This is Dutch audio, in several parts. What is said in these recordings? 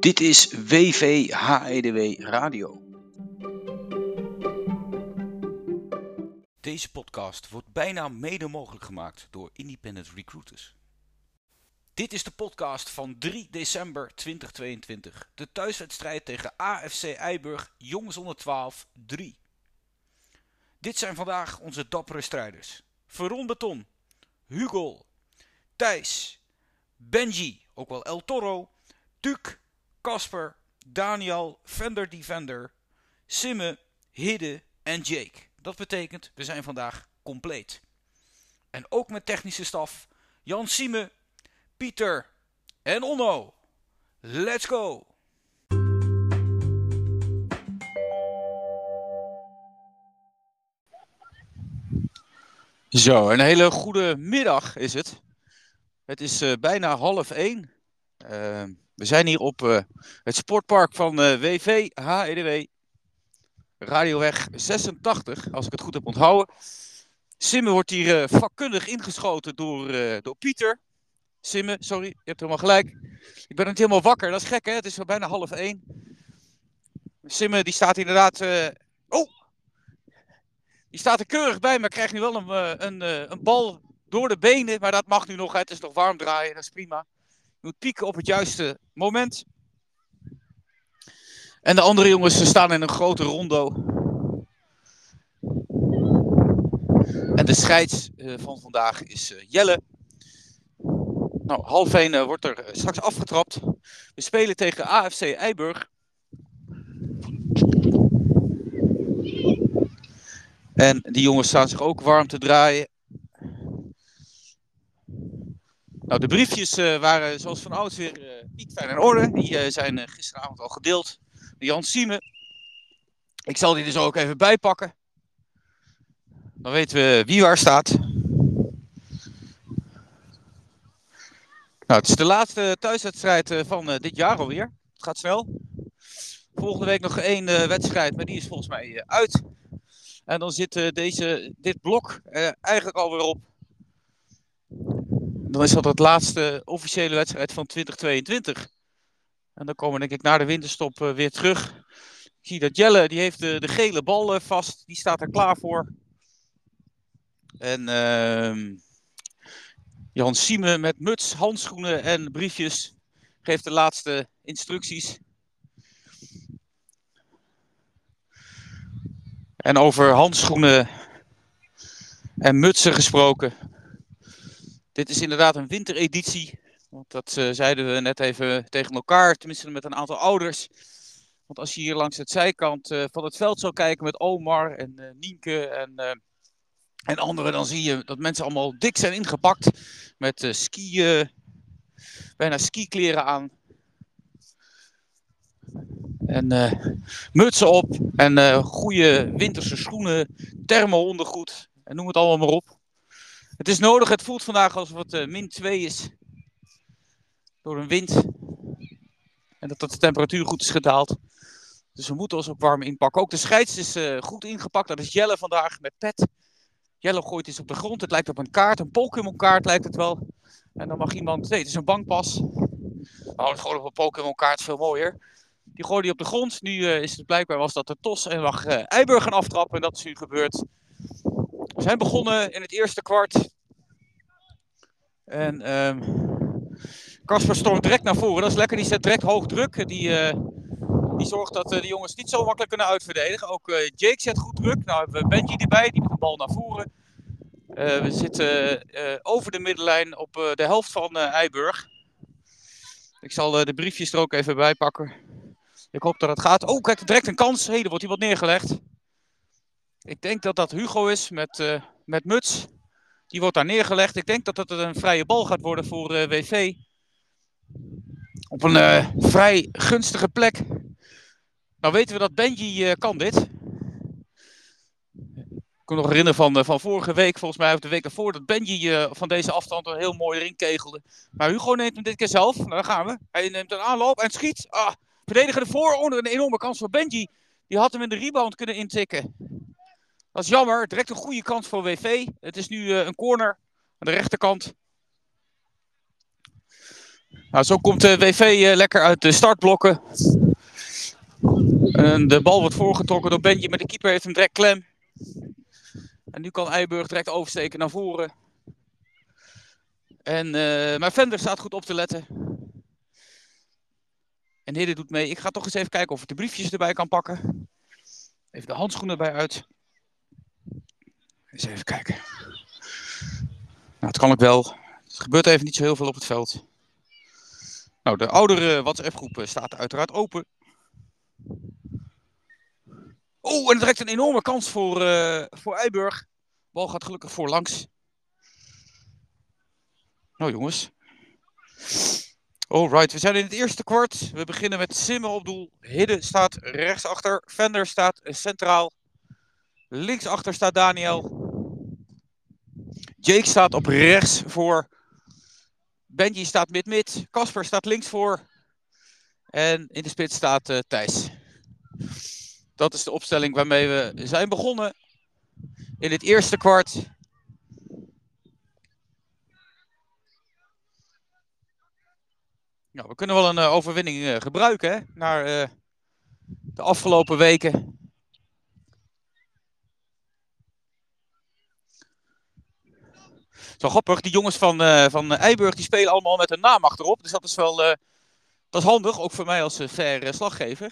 Dit is WVHEDW Radio. Deze podcast wordt bijna mede mogelijk gemaakt door Independent Recruiters. Dit is de podcast van 3 december 2022. De thuiswedstrijd tegen AFC Eiburg Jongens onder 12 3. Dit zijn vandaag onze dappere strijders. Veron Beton, Hugo, Thijs, Benji, ook wel El Toro, Tuk, Casper, Daniel, Fender Defender, Simme, Hidde en Jake. Dat betekent, we zijn vandaag compleet. En ook met technische staf, Jan Sieme, Pieter en Onno. Let's go! Zo, een hele goede middag is het. Het is uh, bijna half één. Uh, we zijn hier op uh, het sportpark van WV HEDW. Radioweg 86, als ik het goed heb onthouden. Simme wordt hier vakkundig ingeschoten door, door Pieter. Simme, sorry, je hebt helemaal gelijk. Ik ben niet helemaal wakker, dat is gek hè, het is al bijna half één. Simme die staat inderdaad... Oh, die staat er keurig bij, maar krijgt nu wel een, eh, een, eh, een bal door de benen. Maar dat mag nu nog, het is nog warm draaien, dat is prima. Moet pieken op het juiste moment. En de andere jongens staan in een grote rondo. En de scheids uh, van vandaag is uh, Jelle. Nou, half 1 uh, wordt er straks afgetrapt. We spelen tegen AFC Eiburg. En die jongens staan zich ook warm te draaien. Nou, de briefjes uh, waren zoals van ouds weer niet fijn in orde. Die uh, zijn gisteravond al gedeeld door Jan Siemen. Ik zal die zo ook even bijpakken. Dan weten we wie waar staat. Nou, het is de laatste thuiswedstrijd van dit jaar alweer. Het gaat snel. Volgende week nog één wedstrijd, maar die is volgens mij uit. En dan zit deze, dit blok eigenlijk alweer op. Dan is dat het laatste officiële wedstrijd van 2022. En dan komen we denk ik na de winterstop uh, weer terug. Ik zie dat Jelle, die heeft de, de gele bal vast. Die staat er klaar voor. En ehm, Jan Siemen met muts, handschoenen en briefjes geeft de laatste instructies. En over handschoenen en mutsen gesproken. Dit is inderdaad een wintereditie. Want dat uh, zeiden we net even tegen elkaar, tenminste met een aantal ouders. Want als je hier langs het zijkant uh, van het veld zou kijken met Omar en uh, Nienke en, en anderen, dan zie je dat mensen allemaal dik zijn ingepakt. Met skiën, bijna skikleren aan. En mutsen op en goede winterse schoenen, thermo-ondergoed en noem het allemaal maar op. Het is nodig, het voelt vandaag alsof het uh, min 2 is. Door een wind. En dat de temperatuur goed is gedaald. Dus we moeten ons ook warm inpakken. Ook de scheids is goed ingepakt. Dat is Jelle vandaag met pet. Jelle gooit iets op de grond. Het lijkt op een kaart, een Pokémon kaart lijkt het wel. En dan mag iemand, nee het is een bankpas. Het gewoon op een Pokémon kaart veel mooier. Die gooide hij op de grond. Nu uh, is het blijkbaar was dat de tos en mag uh, aftrappen. En dat is nu gebeurd. We zijn begonnen in het eerste kwart. En Casper um, stormt direct naar voren. Dat is lekker. Die zet direct hoog druk. Die, uh, die zorgt dat de jongens niet zo makkelijk kunnen uitverdedigen. Ook Jake zet goed druk. Nou hebben we Benji erbij. Die met de bal naar voren. we zitten over de middenlijn op de helft van Eiburg. Ik zal de briefjes er ook even bij pakken. Ik hoop dat het gaat. Oh, kijk, direct een kans. Er wordt hier wat neergelegd. Ik denk dat dat Hugo is met, uh, met muts. Die wordt daar neergelegd. Ik denk dat het een vrije bal gaat worden voor uh, WV. Op een uh, vrij gunstige plek. Nou weten we dat Benji kan dit. Ik kan me nog herinneren van, van vorige week, volgens mij, of de week ervoor, dat Benji van deze afstand een heel mooi ring kegelde. Maar Hugo neemt hem dit keer zelf. Nou, daar gaan we. Hij neemt een aanloop en schiet. Ah, Verdediger ervoor onder een enorme kans voor Benji. Die had hem in de rebound kunnen intikken. Dat is jammer. Direct een goede kans voor WV. Het is nu uh, een corner aan de rechterkant. Nou, zo komt de WV lekker uit de startblokken. En de bal wordt voorgetrokken door Benji, maar de keeper heeft hem direct klem. En nu kan Eiburg direct oversteken naar voren. En, maar Vender staat goed op te letten. En Hidde doet mee. Ik ga toch eens even kijken of ik de briefjes erbij kan pakken. Even de handschoenen erbij uit. Eens even kijken. Nou, het kan ook wel. Het gebeurt even niet zo heel veel op het veld. Nou, de oudere WhatsApp-groep eh, staat uiteraard open. Oh, en direct een enorme kans voor, uh, voor Eiburg. Bal gaat gelukkig voorlangs. Nou jongens. Alright, we zijn in het eerste kwart. We beginnen met Simmen op doel. Hidde staat rechtsachter. Vender staat centraal. Linksachter staat Daniel. Jake staat op rechts voor. Benji staat mid-mid. Casper staat links voor. En in de spits staat uh, Thijs. Dat is de opstelling waarmee we zijn begonnen. In het eerste kwart. Nou, we kunnen wel een uh, overwinning uh, gebruiken naar de afgelopen weken. Zo grappig, die jongens van, van Eiburg die spelen allemaal met een naam achterop. Dus dat is wel dat is handig, ook voor mij als fair slaggever.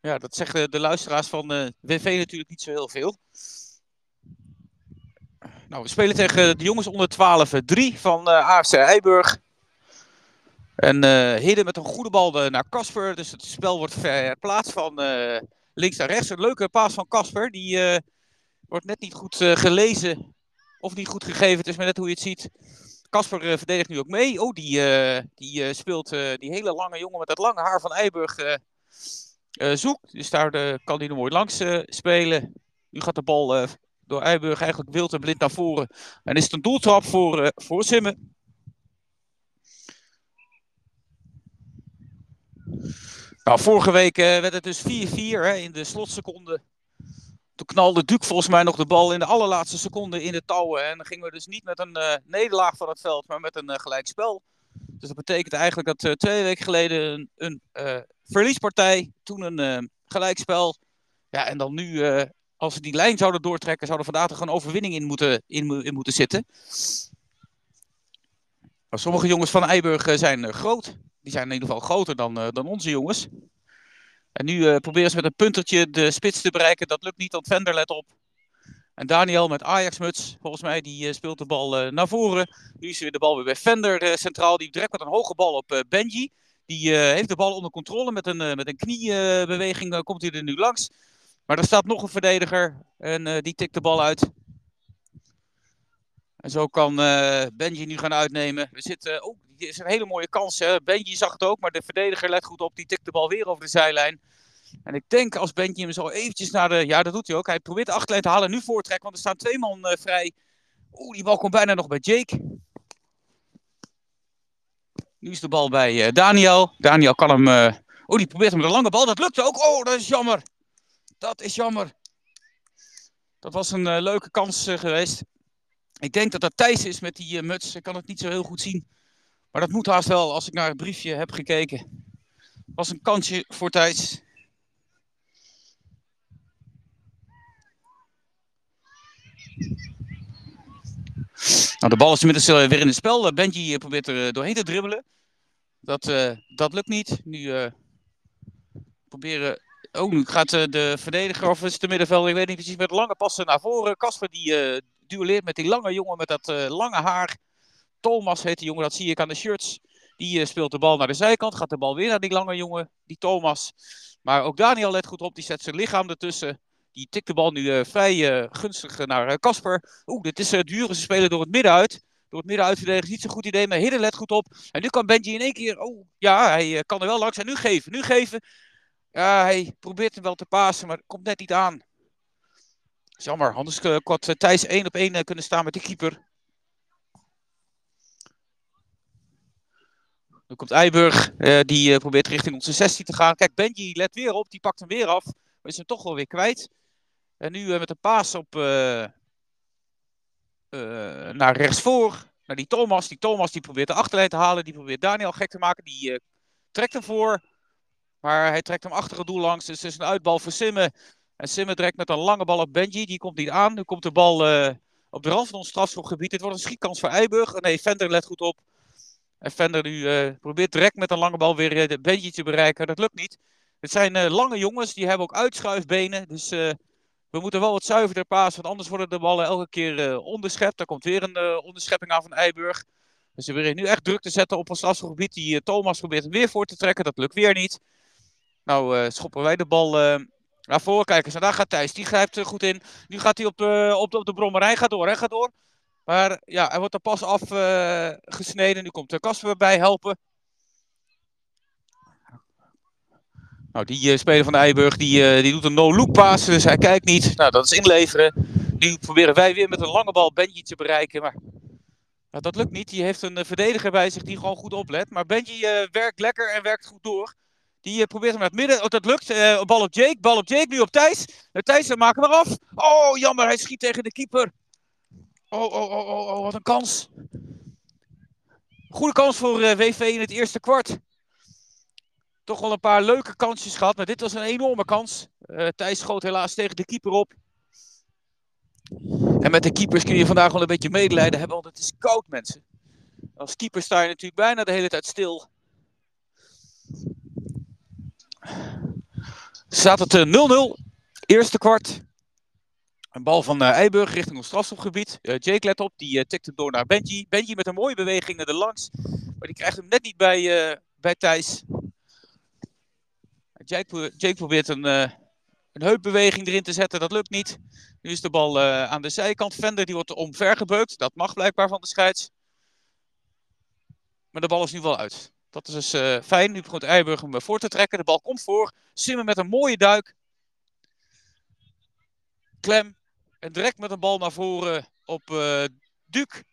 Ja, dat zeggen de luisteraars van WV natuurlijk niet zo heel veel. Nou, we spelen tegen de jongens onder 12, 3 van AFC Eiburg. En uh, Hidden met een goede bal naar Casper. Dus het spel wordt verplaatst van uh, links naar rechts. Een leuke paas van Casper. Die uh, wordt net niet goed gelezen. Of niet goed gegeven. Het is maar net hoe je het ziet. Casper verdedigt nu ook mee. Oh, die, die speelt die hele lange jongen met dat lange haar van Eiburg zoekt. Dus daar kan hij er mooi langs spelen. Nu gaat de bal door Eiburg eigenlijk wild en blind naar voren. En is het een doeltrap voor, voor Simmen. Nou, vorige week werd het dus 4-4 in de slotseconde. Toen knalde Duke volgens mij nog de bal in de allerlaatste seconde in de touwen. En dan gingen we dus niet met een uh, nederlaag van het veld, maar met een uh, gelijkspel. Dus dat betekent eigenlijk dat twee weken geleden een, een verliespartij, toen een gelijkspel. Ja, en dan nu, als we die lijn zouden doortrekken, zou er vandaag toch een overwinning in moeten, in, moeten zitten. Maar sommige jongens van Eiburg zijn groot. Die zijn in ieder geval groter dan, dan onze jongens. En nu uh, proberen ze met een puntertje de spits te bereiken. Dat lukt niet, want Vender let op. En Daniel met Ajax-muts, volgens mij, die uh, speelt de bal naar voren. Nu is weer de bal weer bij Vender centraal. Die direct met een hoge bal op Benji. Die heeft de bal onder controle. Met een, met een kniebeweging komt hij er nu langs. Maar er staat nog een verdediger. En die tikt de bal uit. En zo kan Benji nu gaan uitnemen. We zitten. Oh, is een hele mooie kans. Hè? Benji zag het ook, maar de verdediger let goed op. Die tikt de bal weer over de zijlijn. En ik denk als Benji hem zo eventjes naar de... Ja, dat doet hij ook. Hij probeert de achterlijn te halen. Nu voortrek, want er staan twee man uh, vrij. Oeh, die bal komt bijna nog bij Jake. Nu is de bal bij uh, Daniel. Daniel kan hem... Uh... Oh, die probeert hem een lange bal. Dat lukt ook. Oh, dat is jammer. Dat is jammer. Dat was een leuke kans geweest. Ik denk dat dat Thijs is met die muts. Ik kan het niet zo heel goed zien. Maar dat moet haast wel als ik naar het briefje heb gekeken. Was een kansje voor Thijs. Nou, de bal is inmiddels eh, weer in het spel. Eh, Benji eh, probeert er doorheen te dribbelen. Dat, dat lukt niet. Nu proberen. Oh, nu gaat de verdediger of is de middenvelder, ik weet niet precies, met lange passen naar voren. Casper die duelleert met die lange jongen met dat lange haar. Thomas heet die jongen, dat zie ik aan de shirts. Die uh, speelt de bal naar de zijkant, gaat de bal weer naar die lange jongen, die Thomas. Maar ook Daniel let goed op, die zet zijn lichaam ertussen. Die tikt de bal nu uh, vrij uh, gunstig naar Casper. Oeh, dit is duur, ze spelen door het midden uit. Door het midden uit verdedigen is niet zo'n goed idee, maar Hidden let goed op. En nu kan Benji in één keer, oh ja, hij kan er wel langs. En nu geven, nu geven. Ja, hij probeert hem wel te pasen, maar komt net niet aan. Jammer, anders had Thijs één op één kunnen staan met de keeper. Dan komt Eiburg, uh, die uh, probeert richting onze 16 te gaan. Kijk, Benji let weer op, die pakt hem weer af. Maar is hem toch wel weer kwijt. En nu uh, met een paas op naar rechtsvoor. naar die Thomas. Die Thomas die probeert de achterlijn te halen. Die probeert Daniel gek te maken. Die trekt hem voor. Maar hij trekt hem achter het doel langs. Dus het is een uitbal voor Simme. En Simme trekt met een lange bal op Benji. Die komt niet aan. Nu komt de bal op de rand van ons strafschopgebied. Het wordt een schietkans voor Eiburg. Nee, Vender let goed op. En Vender nu uh, probeert direct met een lange bal weer de Benji te bereiken. Dat lukt niet. Het zijn lange jongens. Die hebben ook uitschuifbenen. Dus we moeten wel wat zuiverder pasen, want anders worden de ballen elke keer onderschept. Er komt weer een onderschepping aan van Eiburg. Dus we beginnen nu echt druk te zetten op ons strafgebied. Die Thomas probeert hem weer voor te trekken. Dat lukt weer niet. Nou schoppen wij de bal naar voren. Kijk eens, en daar gaat Thijs. Die grijpt er goed in. Nu gaat hij op de, op de, op de. Gaat door, hè? Gaat door. Maar ja, hij wordt er pas afgesneden. nu komt de Kasper bij helpen. Nou, die uh, speler van de Eiburg die, uh, die doet een no-look pass, dus hij kijkt niet. Nou, dat is inleveren. Nu proberen wij weer met een lange bal Benji te bereiken, maar nou, dat lukt niet. Die heeft een uh, verdediger bij zich die gewoon goed oplet. Maar Benji werkt lekker en werkt goed door. Die probeert hem naar het midden. Oh, dat lukt. bal op Jake. Bal op Jake. Nu op Thijs. Thijs, maken we af. Oh, jammer. Hij schiet tegen de keeper. Oh, oh, oh, oh, oh wat een kans. Goede kans voor WV in het eerste kwart toch wel een paar leuke kansjes gehad. Maar dit was een enorme kans. Uh, Thijs schoot helaas tegen de keeper op. En met de keepers kun je vandaag wel een beetje medelijden hebben, want het is koud, mensen. Als keeper sta je natuurlijk bijna de hele tijd stil. Staat het 0-0. Uh, Eerste kwart. Een bal van uh, Eiburg richting ons strafschopgebied. Uh, Jake let op, die uh, tikt hem door naar Benji. Benji met een mooie beweging de langs. Maar die krijgt hem net niet bij, bij Thijs. Jake, Jake probeert een, een heupbeweging erin te zetten. Dat lukt niet. Nu is de bal aan de zijkant. Vender die wordt omvergebeukt. Dat mag blijkbaar van de scheids. Maar de bal is nu wel uit. Dat is dus fijn. Nu begint Eiburg hem voor te trekken. De bal komt voor. Simmen met een mooie duik. Klem. En direct met een bal naar voren op uh, Duke.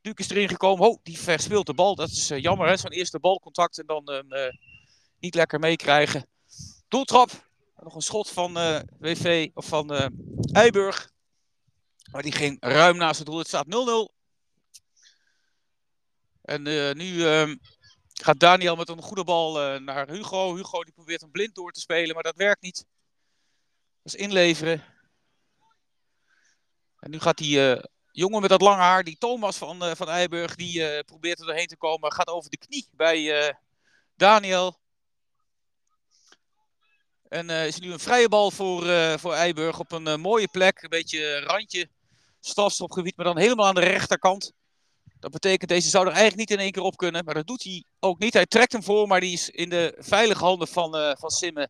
Duke is erin gekomen. Oh, die verspeelt de bal. Dat is jammer. Hè? Zo'n eerste balcontact en dan niet lekker meekrijgen. Doeltrap. Nog een schot van eh, WV of van Eiburg. Maar die ging ruim naast het doel. Het staat 0-0. En nu ehm, gaat Daniel met een goede bal naar Hugo. Hugo die probeert hem blind door te spelen, maar dat werkt niet. Dat is inleveren. En nu gaat die jongen met dat lange haar, die Thomas van, van Eiburg, die probeert er doorheen te komen. Gaat over de knie bij Daniel. En uh, is nu een vrije bal voor, uh, voor Eiburg op een uh, mooie plek. Een beetje randje strafstopgebied, maar dan helemaal aan de rechterkant. Dat betekent, deze zou er eigenlijk niet in één keer op kunnen. Maar dat doet hij ook niet. Hij trekt hem voor, maar die is in de veilige handen van, van Simme.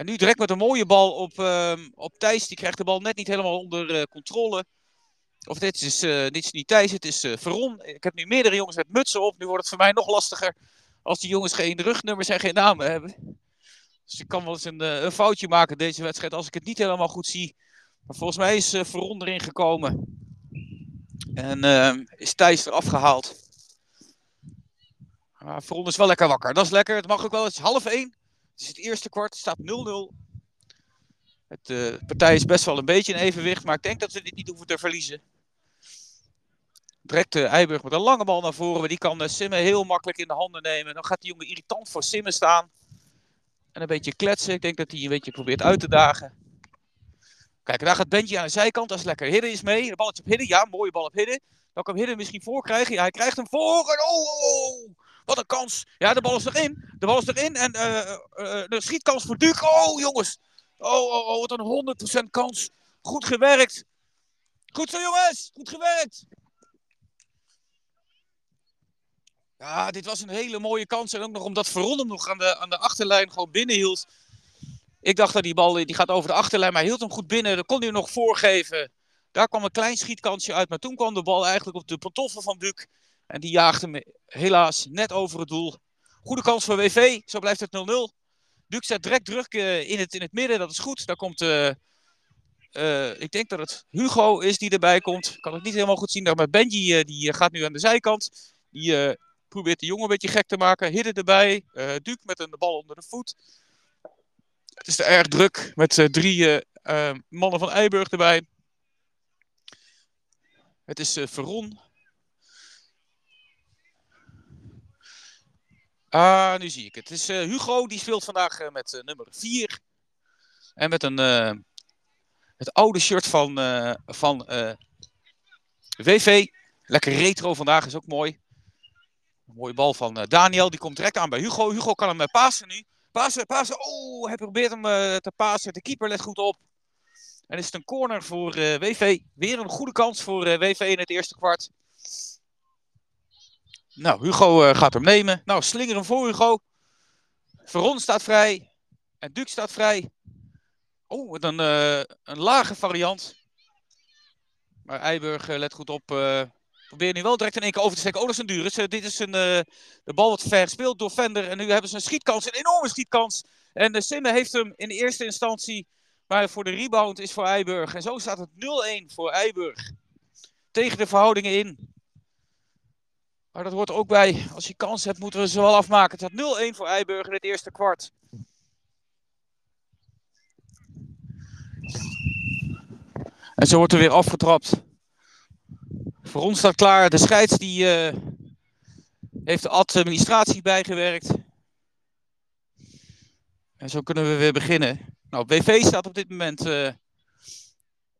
En nu direct met een mooie bal op, ehm, op Thijs. Die krijgt de bal net niet helemaal onder controle. Of dit is, dit is niet Thijs, het is Veron. Ik heb nu meerdere jongens met mutsen op. Nu wordt het voor mij nog lastiger als die jongens geen rugnummers en geen namen hebben. Dus ik kan wel eens een, eh, een, foutje maken deze wedstrijd als ik het niet helemaal goed zie. Maar volgens mij is Veron erin gekomen. En uh, is Thijs eraf gehaald. Maar Veron is wel lekker wakker. Dat is lekker. Het mag ook wel. Is half één. Het is het eerste kwart. Staat 0-0. Het, uh, de partij is best wel een beetje in evenwicht. Maar ik denk dat we dit niet hoeven te verliezen. Direct uh, Eiburg met een lange bal naar voren. Die kan uh, Simme heel makkelijk in de handen nemen. Dan gaat die jongen irritant voor Simme staan. En een beetje kletsen. Ik denk dat hij een beetje probeert uit te dagen. Kijk, daar gaat Benji aan de zijkant. Dat is lekker. Hidden is mee. De balletje op Hidden. Ja, mooie bal op Hidden. Dan kan Hidden misschien voor krijgen. Ja, hij krijgt hem voor. oh, oh, oh, wat een kans. Ja, de bal is erin. De bal is erin. En uh, uh, de schietkans voor Duke. Oh, jongens. Oh, oh, oh, wat een 100% kans. Goed gewerkt. Goed zo, jongens. Goed gewerkt. Ja, dit was een hele mooie kans. En ook nog omdat Veron hem nog aan de, aan de achterlijn gewoon binnenhield. Ik dacht dat die bal die gaat over de achterlijn, maar hij hield hem goed binnen. Dan kon hij hem nog voorgeven. Daar kwam een klein schietkansje uit. Maar toen kwam de bal eigenlijk op de pantoffel van Duc. En die jaagde hem helaas net over het doel. Goede kans voor WV. Zo blijft het 0-0. Duc zet direct druk uh, in, het, in het midden. Dat is goed. Daar komt... Uh, uh, ik denk dat het Hugo is die erbij komt. Ik kan het niet helemaal goed zien. Maar Benji die gaat nu aan de zijkant. Die Probeert de jongen een beetje gek te maken. Hidden erbij. Duke met een bal onder de voet. Het is er erg druk met drie mannen van Eiburg erbij. Het is Veron Ah, nu zie ik het. Het is uh, Hugo, die speelt vandaag uh, met uh, nummer 4. En met een, het oude shirt van, van WV. Lekker retro vandaag, is ook mooi. Mooie bal van Daniel, die komt direct aan bij Hugo. Hugo kan hem pasen nu. Pasen, pasen. Oh, hij probeert hem te pasen. De keeper let goed op. En is het een corner voor WV. Weer een goede kans voor WV in het eerste kwart. Nou, Hugo uh, gaat hem nemen. Nou, slinger hem voor Hugo. Veron staat vrij. En Duke staat vrij. Oh, een, uh, een lage variant. Maar Eiburg, uh, let goed op. probeer nu wel direct in één keer over te steken. Oh, dat is een Duris. dit is een, de bal wordt ver gespeeld door Vender. En nu hebben ze een schietkans. Een enorme schietkans. En de Simme heeft hem in eerste instantie. Maar voor de rebound is voor Eiburg. En zo staat het 0-1 voor Eiburg. Tegen de verhoudingen in. Maar dat hoort ook bij. Als je kans hebt, moeten we ze wel afmaken. Het staat 0-1 voor Eiburg in het eerste kwart. En zo wordt er weer afgetrapt. Voor ons staat klaar. De scheids die, uh, heeft de administratie bijgewerkt. En zo kunnen we weer beginnen. Nou, BV staat op dit moment uh,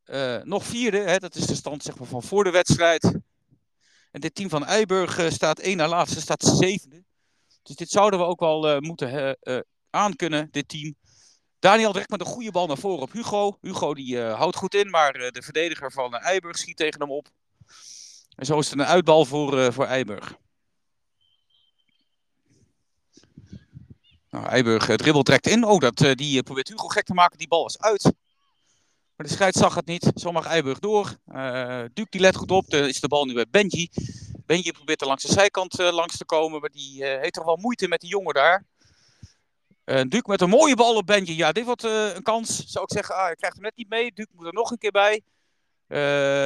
uh, nog vierde. Hè? Dat is de stand zeg maar, van voor de wedstrijd. En dit team van Eiburg uh, staat één na laatste, staat zevende. Dus dit zouden we ook wel uh, moeten uh, aankunnen, dit team. Daniel direct met een goede bal naar voren op Hugo. Hugo die houdt goed in, maar de verdediger van Eiburg schiet tegen hem op. En zo is het een uitbal voor, voor Eiburg. Nou, Eiburg dribbelt direct in. Oh, dat, die probeert Hugo gek te maken. Die bal is uit. Maar de scheids zag het niet. Zo mag Eiburg door. Uh, Duke die let goed op. De, is de bal nu bij Benji. Benji probeert er langs de zijkant uh, langs te komen. Maar die uh, heeft toch wel moeite met die jongen daar. Duke met een mooie bal op Benji. Ja, dit wordt een kans. Zou ik zeggen, ah, hij krijgt hem net niet mee. Duke moet er nog een keer bij.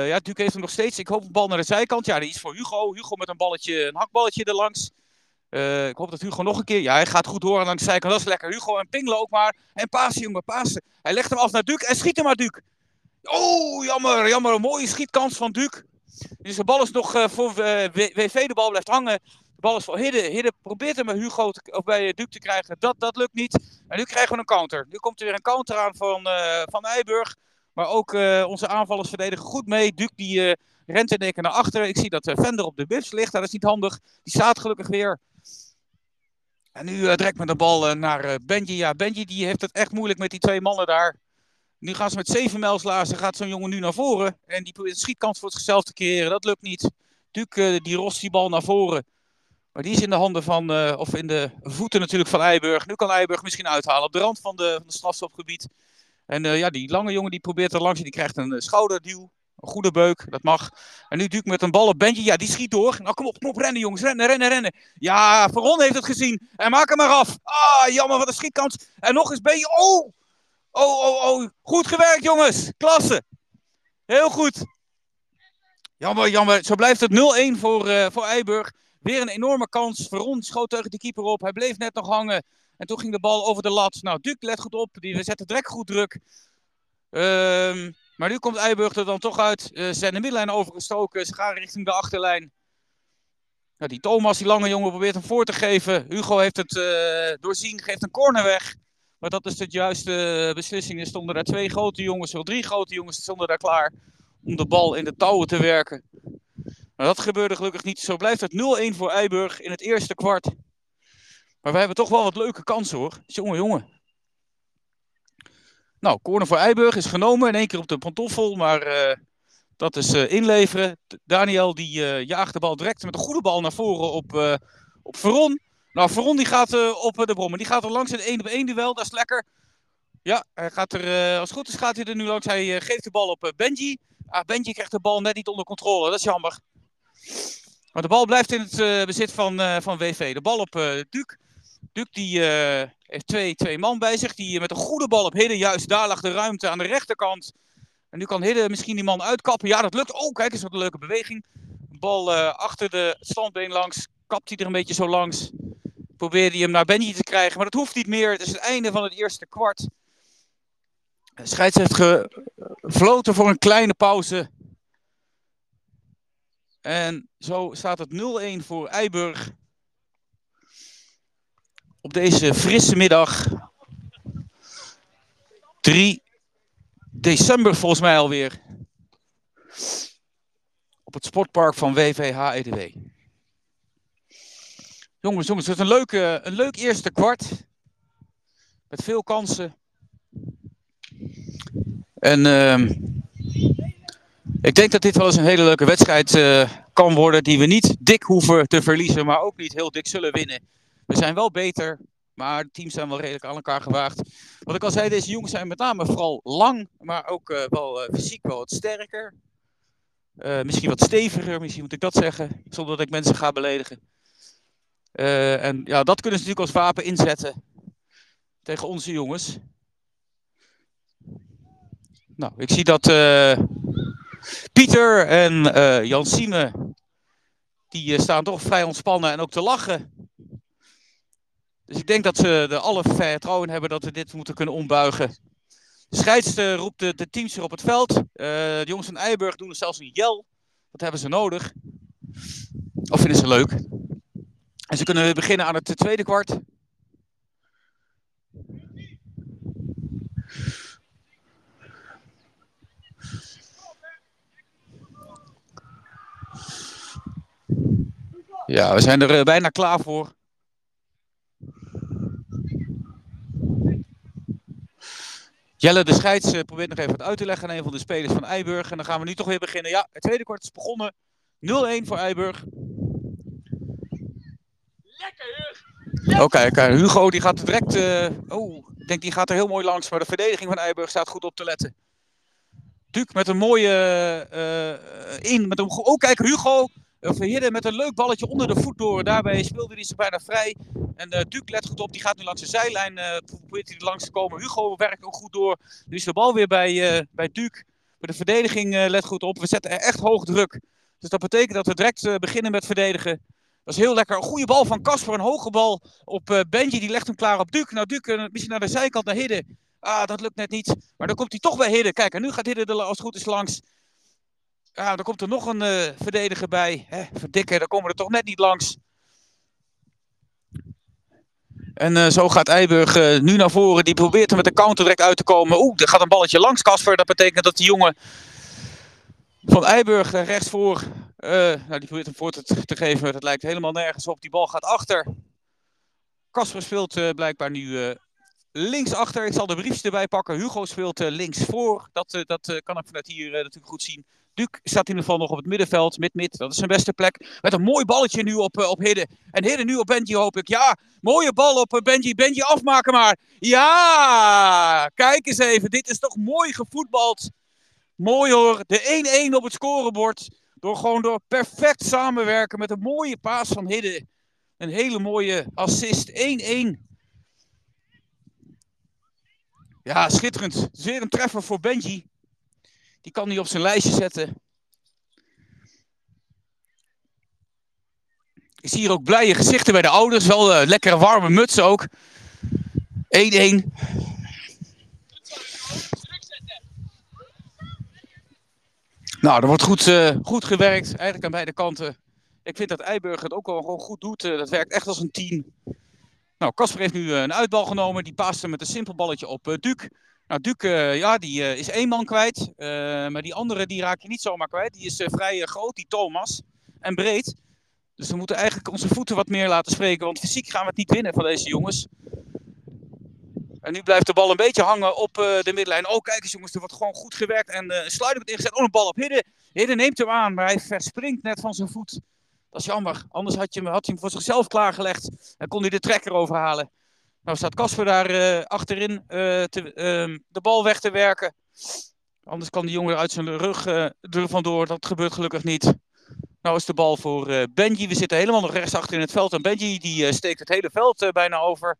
ja, Duke heeft hem nog steeds. Ik hoop een bal naar de zijkant. Ja, die is voor Hugo. Hugo met een balletje, een hakballetje erlangs. Uh, ik hoop dat Hugo nog een keer. Ja, hij gaat goed door langs de zijkant. Dat is lekker. Hugo en Pingelen ook maar. En Pasen, jongen, Pasen. Hij legt hem af naar Duke en schiet hem maar Duke. Oh, jammer, jammer. Een mooie schietkans van Duke. Dus de bal is nog uh, voor eh, WV. De bal blijft hangen. De bal is voor Hidde. Hidde probeert hem bij Hugo te, of bij Duke te krijgen. Dat, dat lukt niet. En nu krijgen we een counter. Nu komt er weer een counter aan van, van Eiburg. Maar ook onze aanvallers verdedigen goed mee. Duke die rent in één keer naar achteren. Ik zie dat Vender op de bus ligt. Dat is niet handig. Die staat gelukkig weer. En nu uh, direct met de bal uh, naar uh, Benji. Ja, Benji die heeft het echt moeilijk met die twee mannen daar. Nu gaan ze met zeven lazen. Gaat zo'n jongen nu naar voren. En die probeert schietkans voor zichzelf te creëren. Dat lukt niet. Duke die rost die bal naar voren. Maar die is in de handen van, of in de voeten natuurlijk van Eiburg. Nu kan Eiburg misschien uithalen op de rand van, de, van strafstopgebied. En ja, die lange jongen die probeert er langs. Die krijgt een schouderduw. Goede beuk, dat mag. En nu Duke met een bal op Benji. Ja, die schiet door. Nou, kom op, kom op, rennen jongens. Rennen, rennen, rennen. Ja, Veron heeft het gezien. En maak hem maar af. Ah, jammer, wat een schietkans. En nog eens Benji. Oh, oh, oh, oh. Goed gewerkt, jongens. Klasse. Heel goed. Jammer, jammer. Zo blijft het 0-1 voor, uh, voor Eiburg. Weer een enorme kans. Veron schoot tegen de keeper op. Hij bleef net nog hangen. En toen ging de bal over de lat. Nou, Duke let goed op. Die, we zetten direct goed druk. Ehm... maar nu komt Eiburg er dan toch uit. Uh, ze zijn de middenlijn overgestoken. Ze gaan richting de achterlijn. Nou, die Thomas, die lange jongen, probeert hem voor te geven. Hugo heeft het uh, doorzien, geeft een corner weg. Maar dat is de juiste beslissing. Er stonden daar twee grote jongens, of drie grote jongens, stonden daar klaar om de bal in de touwen te werken. Maar dat gebeurde gelukkig niet. Zo blijft het 0-1 voor Eiburg in het eerste kwart. Maar wij hebben toch wel wat leuke kansen hoor. Jongen, jongen. Nou, corner voor Eiburg is genomen. In één keer op de pantoffel, maar uh, dat is uh, inleveren. Daniel die uh, jaagt de bal direct met een goede bal naar voren op, op Veron. Nou, Veron die gaat op de brommen. Die gaat er langs in een 1 op 1 duel. Dat is lekker. Ja, hij gaat er, als het goed is gaat hij er nu langs. Hij geeft de bal op Benji. Ah, Benji krijgt de bal net niet onder controle. Dat is jammer. Maar de bal blijft in het bezit van, van WV. De bal op Duke. Duke die uh, heeft twee, twee man bij zich. Die met een goede bal op Hidden. Juist daar lag de ruimte aan de rechterkant. En nu kan Hidden misschien die man uitkappen. Ja, dat lukt. Oh, kijk eens wat een leuke beweging. Bal uh, achter de standbeen langs. Kapt hij er een beetje zo langs. Probeerde hij hem naar Benji te krijgen. Maar dat hoeft niet meer. Het is het einde van het eerste kwart. De scheids heeft gefloten voor een kleine pauze. En zo staat het 0-1 voor Eiburg. Op deze frisse middag. 3 december volgens mij alweer. Op het sportpark van WVH EDW. Jongens, jongens, het is een, leuke, een leuk eerste kwart. Met veel kansen. En uh, ik denk dat dit wel eens een hele leuke wedstrijd uh, kan worden. Die we niet dik hoeven te verliezen, maar ook niet heel dik zullen winnen. We zijn wel beter, maar de teams zijn wel redelijk aan elkaar gewaagd. Wat ik al zei, deze jongens zijn met name vooral lang, maar ook uh, wel uh, fysiek wel wat sterker. misschien wat steviger, misschien moet ik dat zeggen, zonder dat ik mensen ga beledigen. en ja, dat kunnen ze natuurlijk als wapen inzetten tegen onze jongens. Nou, ik zie dat Pieter en Jan Sieme, die staan toch vrij ontspannen en ook te lachen. Dus ik denk dat ze er alle vertrouwen hebben dat we dit moeten kunnen ombuigen. De scheids roept de, teams weer op het veld. de jongens van Eiburg doen er zelfs een jel. Dat hebben ze nodig. Of vinden ze leuk. En ze kunnen beginnen aan het tweede kwart. Ja, we zijn er uh, bijna klaar voor. Jelle de Scheids uh, probeert nog even wat uit te leggen aan een van de spelers van Eiburg. En dan gaan we nu toch weer beginnen. Ja, het tweede kwart is begonnen. 0-1 voor Eiburg. Lekker, Hugo! Oké, kijk, Hugo die gaat direct... Uh, oh, ik denk die gaat er heel mooi langs. Maar de verdediging van Eiburg staat goed op te letten. Duke met een mooie... in, met een... Oh, kijk, Hugo Verhidden met een leuk balletje onder de voet door. Daarbij speelde hij ze bijna vrij. En uh, Duke let goed op, die gaat nu langs de zijlijn. Uh, probeert hij er langs te komen. Hugo werkt ook goed door. Nu is de bal weer bij, uh, bij Duke. Maar de verdediging let goed op. We zetten er echt hoog druk. Dus dat betekent dat we direct beginnen met verdedigen. Dat is heel lekker. Een goede bal van Casper. Een hoge bal op Benji. Die legt hem klaar op Duke. Nou, Duke misschien naar de zijkant naar Hidden. Ah, dat lukt net niet. Maar dan komt hij toch bij Hidden. Kijk, en nu gaat Hidden als het goed is langs. Ja, dan komt er nog een uh, verdediger bij. Hè, verdikken, dan komen we er toch net niet langs. En uh, zo gaat Eiburg uh, nu naar voren. Die probeert er met de counter uit te komen. Oeh, er gaat een balletje langs, Casper. Dat betekent dat die jongen van Eiburg rechtsvoor... nou, die probeert hem voor te, te, geven. Dat lijkt helemaal nergens op. Die bal gaat achter. Casper speelt blijkbaar nu linksachter. Ik zal de briefjes erbij pakken. Hugo speelt links voor. Dat, dat kan ik vanuit hier natuurlijk goed zien. Duke staat in ieder geval nog op het middenveld, mid-mid. Dat is zijn beste plek. Met een mooi balletje nu op, uh, op Hidden. En Hidden nu op Benji hoop ik. Ja, mooie bal op uh, Benji. Benji afmaken maar. Ja, kijk eens even. Dit is toch mooi gevoetbald. Mooi hoor. De 1-1 op het scorebord. Door gewoon door perfect samenwerken met een mooie paas van Hidden. Een hele mooie assist. 1-1. Ja, schitterend. Zeer een treffer voor Benji. Die kan hij op zijn lijstje zetten. Ik zie hier ook blije gezichten bij de ouders. Wel uh, lekkere warme mutsen ook. 1-1. Nou, er wordt goed, uh, goed gewerkt. Eigenlijk aan beide kanten. Ik vind dat Eiburg het ook wel gewoon goed doet. Uh, dat werkt echt als een team. Nou, Casper heeft nu een uitbal genomen. Die paast met een simpel balletje op Duke. Nou, Duke, uh, ja, die uh, is één man kwijt. Uh, maar die andere, die raak je niet zomaar kwijt. Die is vrij groot, die Thomas. En breed. Dus we moeten eigenlijk onze voeten wat meer laten spreken. Want fysiek gaan we het niet winnen van deze jongens. En nu blijft de bal een beetje hangen op de middenlijn. Oh, kijk eens jongens, er wordt gewoon goed gewerkt. En sluiter wordt ingezet. Oh, een bal op Hidden. Hidden neemt hem aan, maar hij verspringt net van zijn voet. Dat is jammer. Anders had, je, had hij hem voor zichzelf klaargelegd. En kon hij de trekker overhalen. Nou staat Casper daar uh, achterin uh, te, uh, de bal weg te werken. Anders kan die jongen uit zijn rug uh, er vandoor. Dat gebeurt gelukkig niet. Nou is de bal voor Benji. We zitten helemaal nog rechts achter in het veld. En Benji die steekt het hele veld bijna over.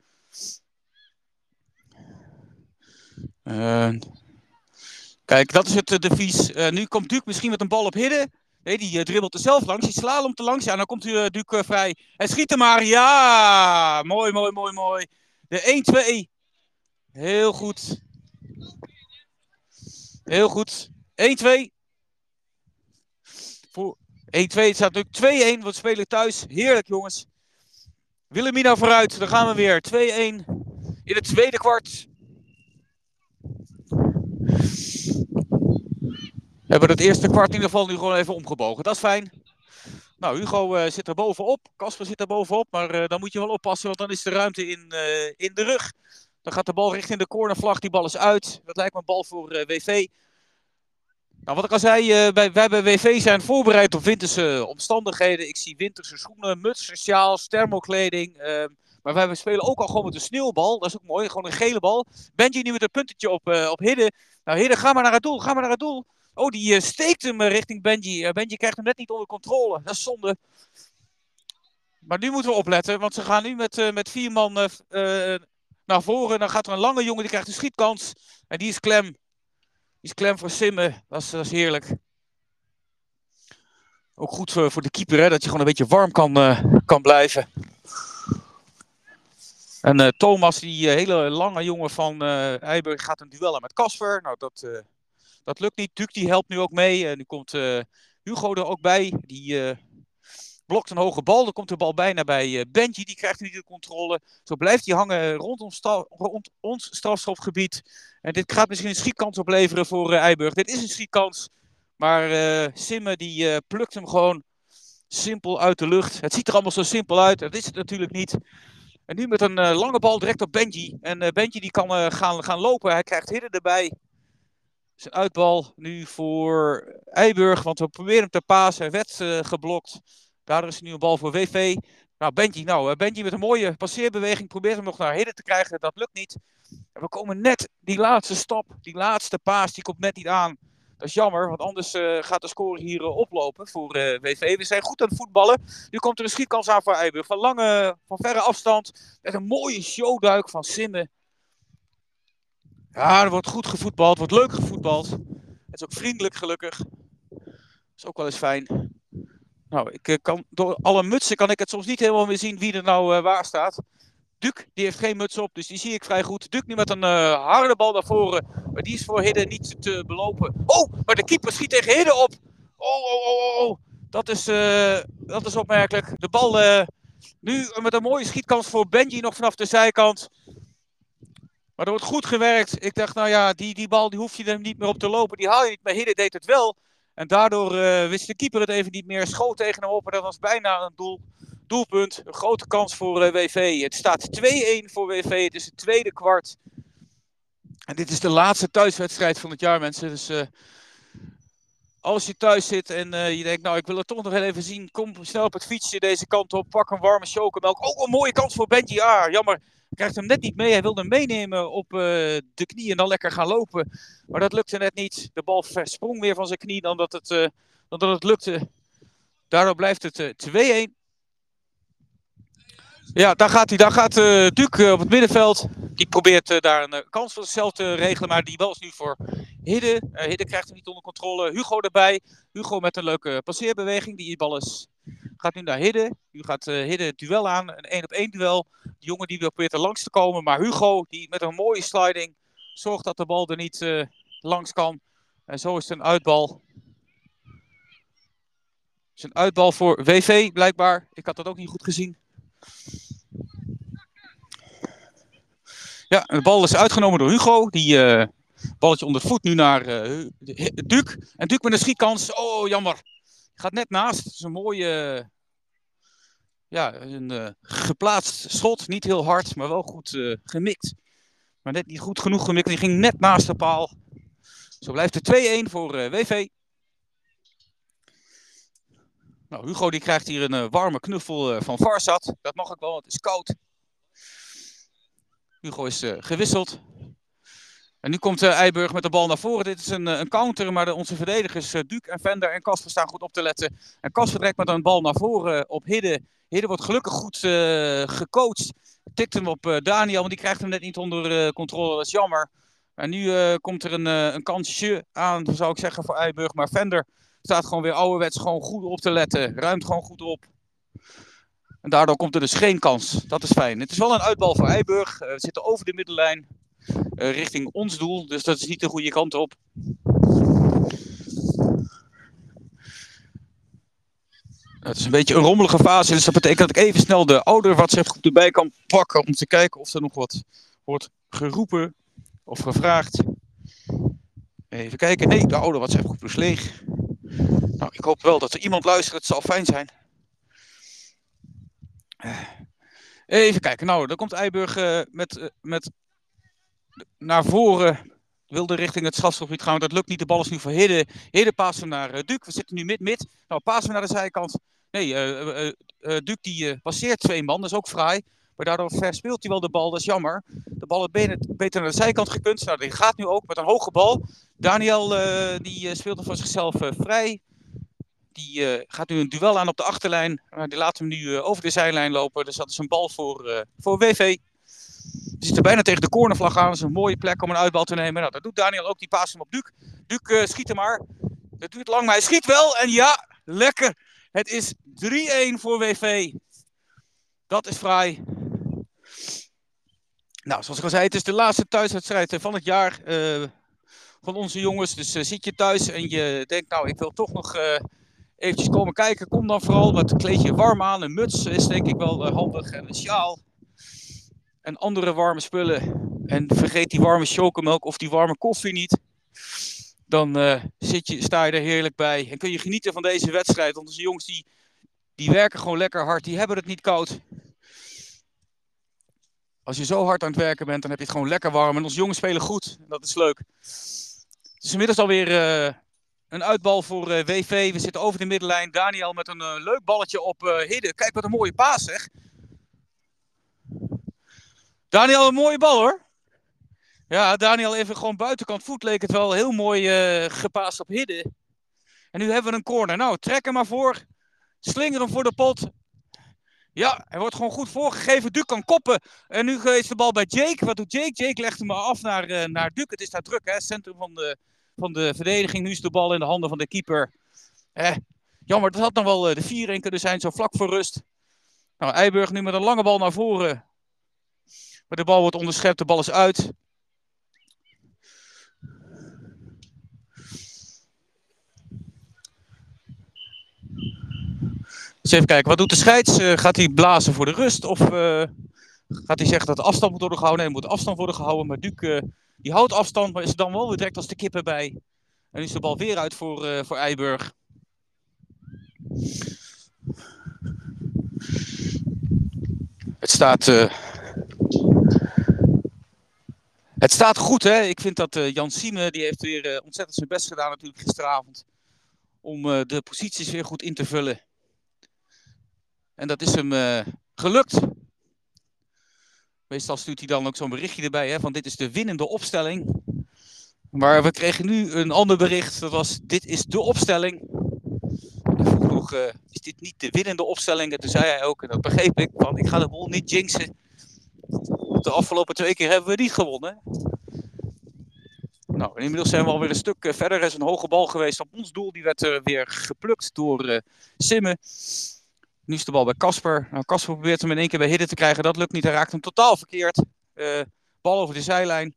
kijk, dat is het devies. nu komt Duke misschien met een bal op hidden. Nee, die dribbelt er zelf langs. Die slalom te langs. Ja, dan komt Duke vrij. En schiet hem maar. Ja, mooi, mooi, mooi, mooi. De 1-2. Heel goed. Heel goed. 1-2. Voor 1-2. Het staat nu 2-1. We spelen thuis. Heerlijk, jongens. Willemina vooruit, daar gaan we weer. 2-1 in het tweede kwart. We hebben het eerste kwart in ieder geval nu gewoon even omgebogen. Dat is fijn. Nou, Hugo uh, zit er bovenop. Casper zit er bovenop. Maar uh, dan moet je wel oppassen, want dan is de ruimte in, uh, in de rug. Dan gaat de bal richting de cornervlag. Die bal is uit. Dat lijkt me een bal voor WV. Nou, wat ik al zei, wij, wij bij WV zijn voorbereid op winterse omstandigheden. Ik zie winterse schoenen, mutsen, sjaals, thermokleding. Ehm, maar wij spelen ook al gewoon met een sneeuwbal. Dat is ook mooi, gewoon een gele bal. Benji nu met een puntetje op, op Hidden. Nou, Hidden, ga maar naar het doel, ga maar naar het doel. Oh, die uh, steekt hem eh, richting Benji. Uh, Benji krijgt hem net niet onder controle. Dat is zonde. Maar nu moeten we opletten, want ze gaan nu met, met vier man naar voren. Dan gaat er een lange jongen, die krijgt een schietkans. En die is klem. Die is klem voor Simmen. Dat is, heerlijk. Ook goed voor, de keeper, hè, dat je gewoon een beetje warm kan, kan blijven. En Thomas, die hele lange jongen van Eiberg, gaat een duel met Casper. Nou, dat dat lukt niet. Duke die helpt nu ook mee. En nu komt uh, Hugo er ook bij. Die uh, blokt een hoge bal. Dan komt de bal bijna bij uh, Benji. Die krijgt nu de controle. Zo blijft hij hangen rond ons, strafschopgebied. En dit gaat misschien een schietkans opleveren voor Eiburg. Dit is een schietkans. Maar Simme die plukt hem gewoon simpel uit de lucht. Het ziet er allemaal zo simpel uit. Dat is het natuurlijk niet. En nu met een lange bal direct op Benji. En Benji die kan gaan, gaan lopen. Hij krijgt Hidden erbij. Zijn uitbal nu voor Eiburg, want we proberen hem te pasen. Hij werd uh, geblokt. Daardoor is nu een bal voor WV. Nou, Benji, nou, uh, Benji met een mooie passeerbeweging probeert hem nog naar Hidden te krijgen. Dat lukt niet. We komen net, die laatste stap, die laatste paas, die komt net niet aan. Dat is jammer, want anders uh, gaat de score hier oplopen voor WV. We zijn goed aan het voetballen. Nu komt er een schietkans aan voor Eiburg. Van lange, van verre afstand. Met een mooie showduik van Simme. Ja, er wordt goed gevoetbald, wordt leuk gevoetbald. Het is ook vriendelijk, gelukkig. Dat is ook wel eens fijn. Nou, ik eh, kan, door alle mutsen kan ik het soms niet helemaal meer zien wie er nou uh, waar staat. Duc, die heeft geen muts op, dus die zie ik vrij goed. Duc nu met een uh, harde bal naar voren. Maar die is voor Hidden niet te belopen. Oh, maar de keeper schiet tegen Hidden op. Oh, oh, oh, oh. oh. Dat is, dat is opmerkelijk. De bal nu met een mooie schietkans voor Benji nog vanaf de zijkant. Maar er wordt goed gewerkt. Ik dacht, nou ja, die, die bal die hoef je er niet meer op te lopen. Die haal je niet. Maar Hidde deed het wel. En daardoor uh, wist de keeper het even niet meer. Schoot tegen hem op. En dat was bijna een doel, doelpunt. Een grote kans voor eh, WV. Het staat 2-1 voor WV. Het is het tweede kwart. En dit is de laatste thuiswedstrijd van het jaar, mensen. Dus uh, als je thuis zit en je denkt, nou, ik wil het toch nog even zien. Kom snel op het fietsje deze kant op. Pak een warme chocomelk. Ook een mooie kans voor Benji Ah, Jammer krijgt hem net niet mee. Hij wilde hem meenemen op uh, de knie en dan lekker gaan lopen. Maar dat lukte net niet. De bal versprong meer van zijn knie dan dat het, uh, dan dat het lukte. Daardoor blijft het uh, eh, 2-1. Ja, daar gaat hij. Daar gaat Duke op het middenveld. Die probeert daar een kans voor zichzelf te regelen. Maar die bal is nu voor Hidde. Hidde krijgt hem niet onder controle. Hugo erbij. Hugo met een leuke passeerbeweging. Die bal is Gaat nu naar Hidde. Nu gaat uh, Hidde het duel aan. Een 1 op 1 duel. De jongen die wil probeert er langs te komen. Maar Hugo, die met een mooie sliding, zorgt dat de bal er niet uh, langs kan. En zo is het een uitbal. Het is een uitbal voor WV, blijkbaar. Ik had dat ook niet goed gezien. Ja, de bal is uitgenomen door Hugo. Die uh, balletje onder voet nu naar uh. En Duc met een schietkans. Oh, jammer. Gaat net naast. Het is een mooie, ja, een uh, geplaatst schot. Niet heel hard, maar wel goed uh, gemikt. Maar net niet goed genoeg gemikt. Die ging net naast de paal. Zo blijft het 2-1 voor eh, WV. Nou, Hugo die krijgt hier een warme knuffel van Varsat. Dat mag ik wel, want het is koud. Hugo is gewisseld. En nu komt uh, Eiburg met de bal naar voren. Dit is een, een counter, maar onze verdedigers uh, Duke en Vender en Kasper staan goed op te letten. En Kasper trekt met een bal naar voren op Hidde. Hidde wordt gelukkig goed gecoacht. Tikt hem op Daniel, maar die krijgt hem net niet onder controle. Dat is jammer. En nu komt er een, een kansje aan, zou ik zeggen, voor Eiburg. Maar Vender staat gewoon weer ouderwets gewoon goed op te letten. Ruimt gewoon goed op. En daardoor komt er dus geen kans. Dat is fijn. Het is wel een uitbal voor Eiburg. we zitten over de middenlijn. Eh, richting ons doel. Dus dat is niet de goede kant op. Het is een beetje een rommelige fase, dus dat betekent dat ik even snel de oude WhatsApp-groep erbij kan pakken om te kijken of er nog wat wordt geroepen of gevraagd. Even kijken. Nee, de oude WhatsApp-groep is leeg. Nou, ik hoop wel dat er iemand luistert. Het zal fijn zijn. Even kijken. Nou, dan komt Eiburg uh, met, met naar voren. Wilde richting het strafschopgebied gaan. Dat lukt niet. De bal is nu voor Hidde. Hidde passen naar uh, Duc. We zitten nu mid-mid. Nou, passen we naar de zijkant. Nee, Duc die passeert twee man. Dat is ook fraai. Maar daardoor verspeelt hij wel de bal. Dat is jammer. De bal is beter naar de zijkant gekund. Nou, die gaat nu ook met een hoge bal. Daniel die speelt er voor zichzelf vrij. Die uh, gaat nu een duel aan op de achterlijn. Die laat hem nu uh, over de zijlijn lopen. Dus dat is een bal voor, uh, voor WV. Zit er bijna tegen de cornervlag aan. Dat is een mooie plek om een uitbal te nemen. Nou, dat doet Daniel ook. Die paast hem op Duc. Duc schiet hem maar. Het duurt lang, maar hij schiet wel. En ja, lekker. Het is 3-1 voor WV. Dat is fraai. Nou, zoals ik al zei, het is de laatste thuiswedstrijd van het jaar van onze jongens. Dus zit je thuis en je denkt, nou, ik wil toch nog eventjes komen kijken. Kom dan vooral wat kleed je warm aan. Een muts is denk ik wel uh, handig. En een sjaal. En andere warme spullen. En vergeet die warme chocomelk of die warme koffie niet. Dan uh, zit je, sta je er heerlijk bij. En kun je genieten van deze wedstrijd. Want onze jongens die, die werken gewoon lekker hard. Die hebben het niet koud. Als je zo hard aan het werken bent, dan heb je het gewoon lekker warm. En onze jongens spelen goed. En dat is leuk. Het is inmiddels alweer uh, een uitbal voor eh, WV. We zitten over de middenlijn. Daniel met een leuk balletje op uh. Kijk wat een mooie paas zeg. Daniel, een mooie bal hoor. Ja, Daniel even gewoon buitenkant voet leek het wel heel mooi gepaast op Hidde. En nu hebben we een corner. Nou, trek hem maar voor. Slinger hem voor de pot. Ja, hij wordt gewoon goed voorgegeven. Duc kan koppen. En nu is de bal bij Jake. Wat doet Jake? Jake legt hem maar af naar, naar Duc. Het is daar druk, hè? Centrum van de, van de verdediging. Nu is de bal in de handen van de keeper. Eh, jammer, dat had nog wel eh, de 4-1 kunnen zijn, zo vlak voor rust. Nou, Eiburg nu met een lange bal naar voren. De bal wordt onderschept, de bal is uit. Dus even kijken, wat doet de scheids? Uh, gaat hij blazen voor de rust? Of uh, gaat hij zeggen dat de afstand moet worden gehouden? Nee, er moet afstand worden gehouden. Maar Duc uh, die houdt afstand, maar is er dan wel weer direct als de kippen bij. En is de bal weer uit voor, voor Eiburg. Het staat, het staat goed, hè? Ik vind dat uh, Jan Sieme, die heeft weer ontzettend zijn best gedaan natuurlijk gisteravond. Om de posities weer goed in te vullen. En dat is hem gelukt. Meestal stuurt hij dan ook zo'n berichtje erbij, hè, van dit is de winnende opstelling. Maar we kregen nu een ander bericht, dat was dit is de opstelling. Ik vroeg is dit niet de winnende opstelling? En toen zei hij ook, en dat begreep ik, van ik ga de bol niet jinxen. De afgelopen twee keer hebben we niet gewonnen. Nou, inmiddels zijn we alweer een stuk eh, verder. Er is een hoge bal geweest op ons doel. Die werd uh, weer geplukt door uh, Simmen. Nu is de bal bij Casper. Nou, Casper probeert hem in één keer bij Hidden te krijgen. Dat lukt niet. Hij raakt hem totaal verkeerd. Bal over de zijlijn.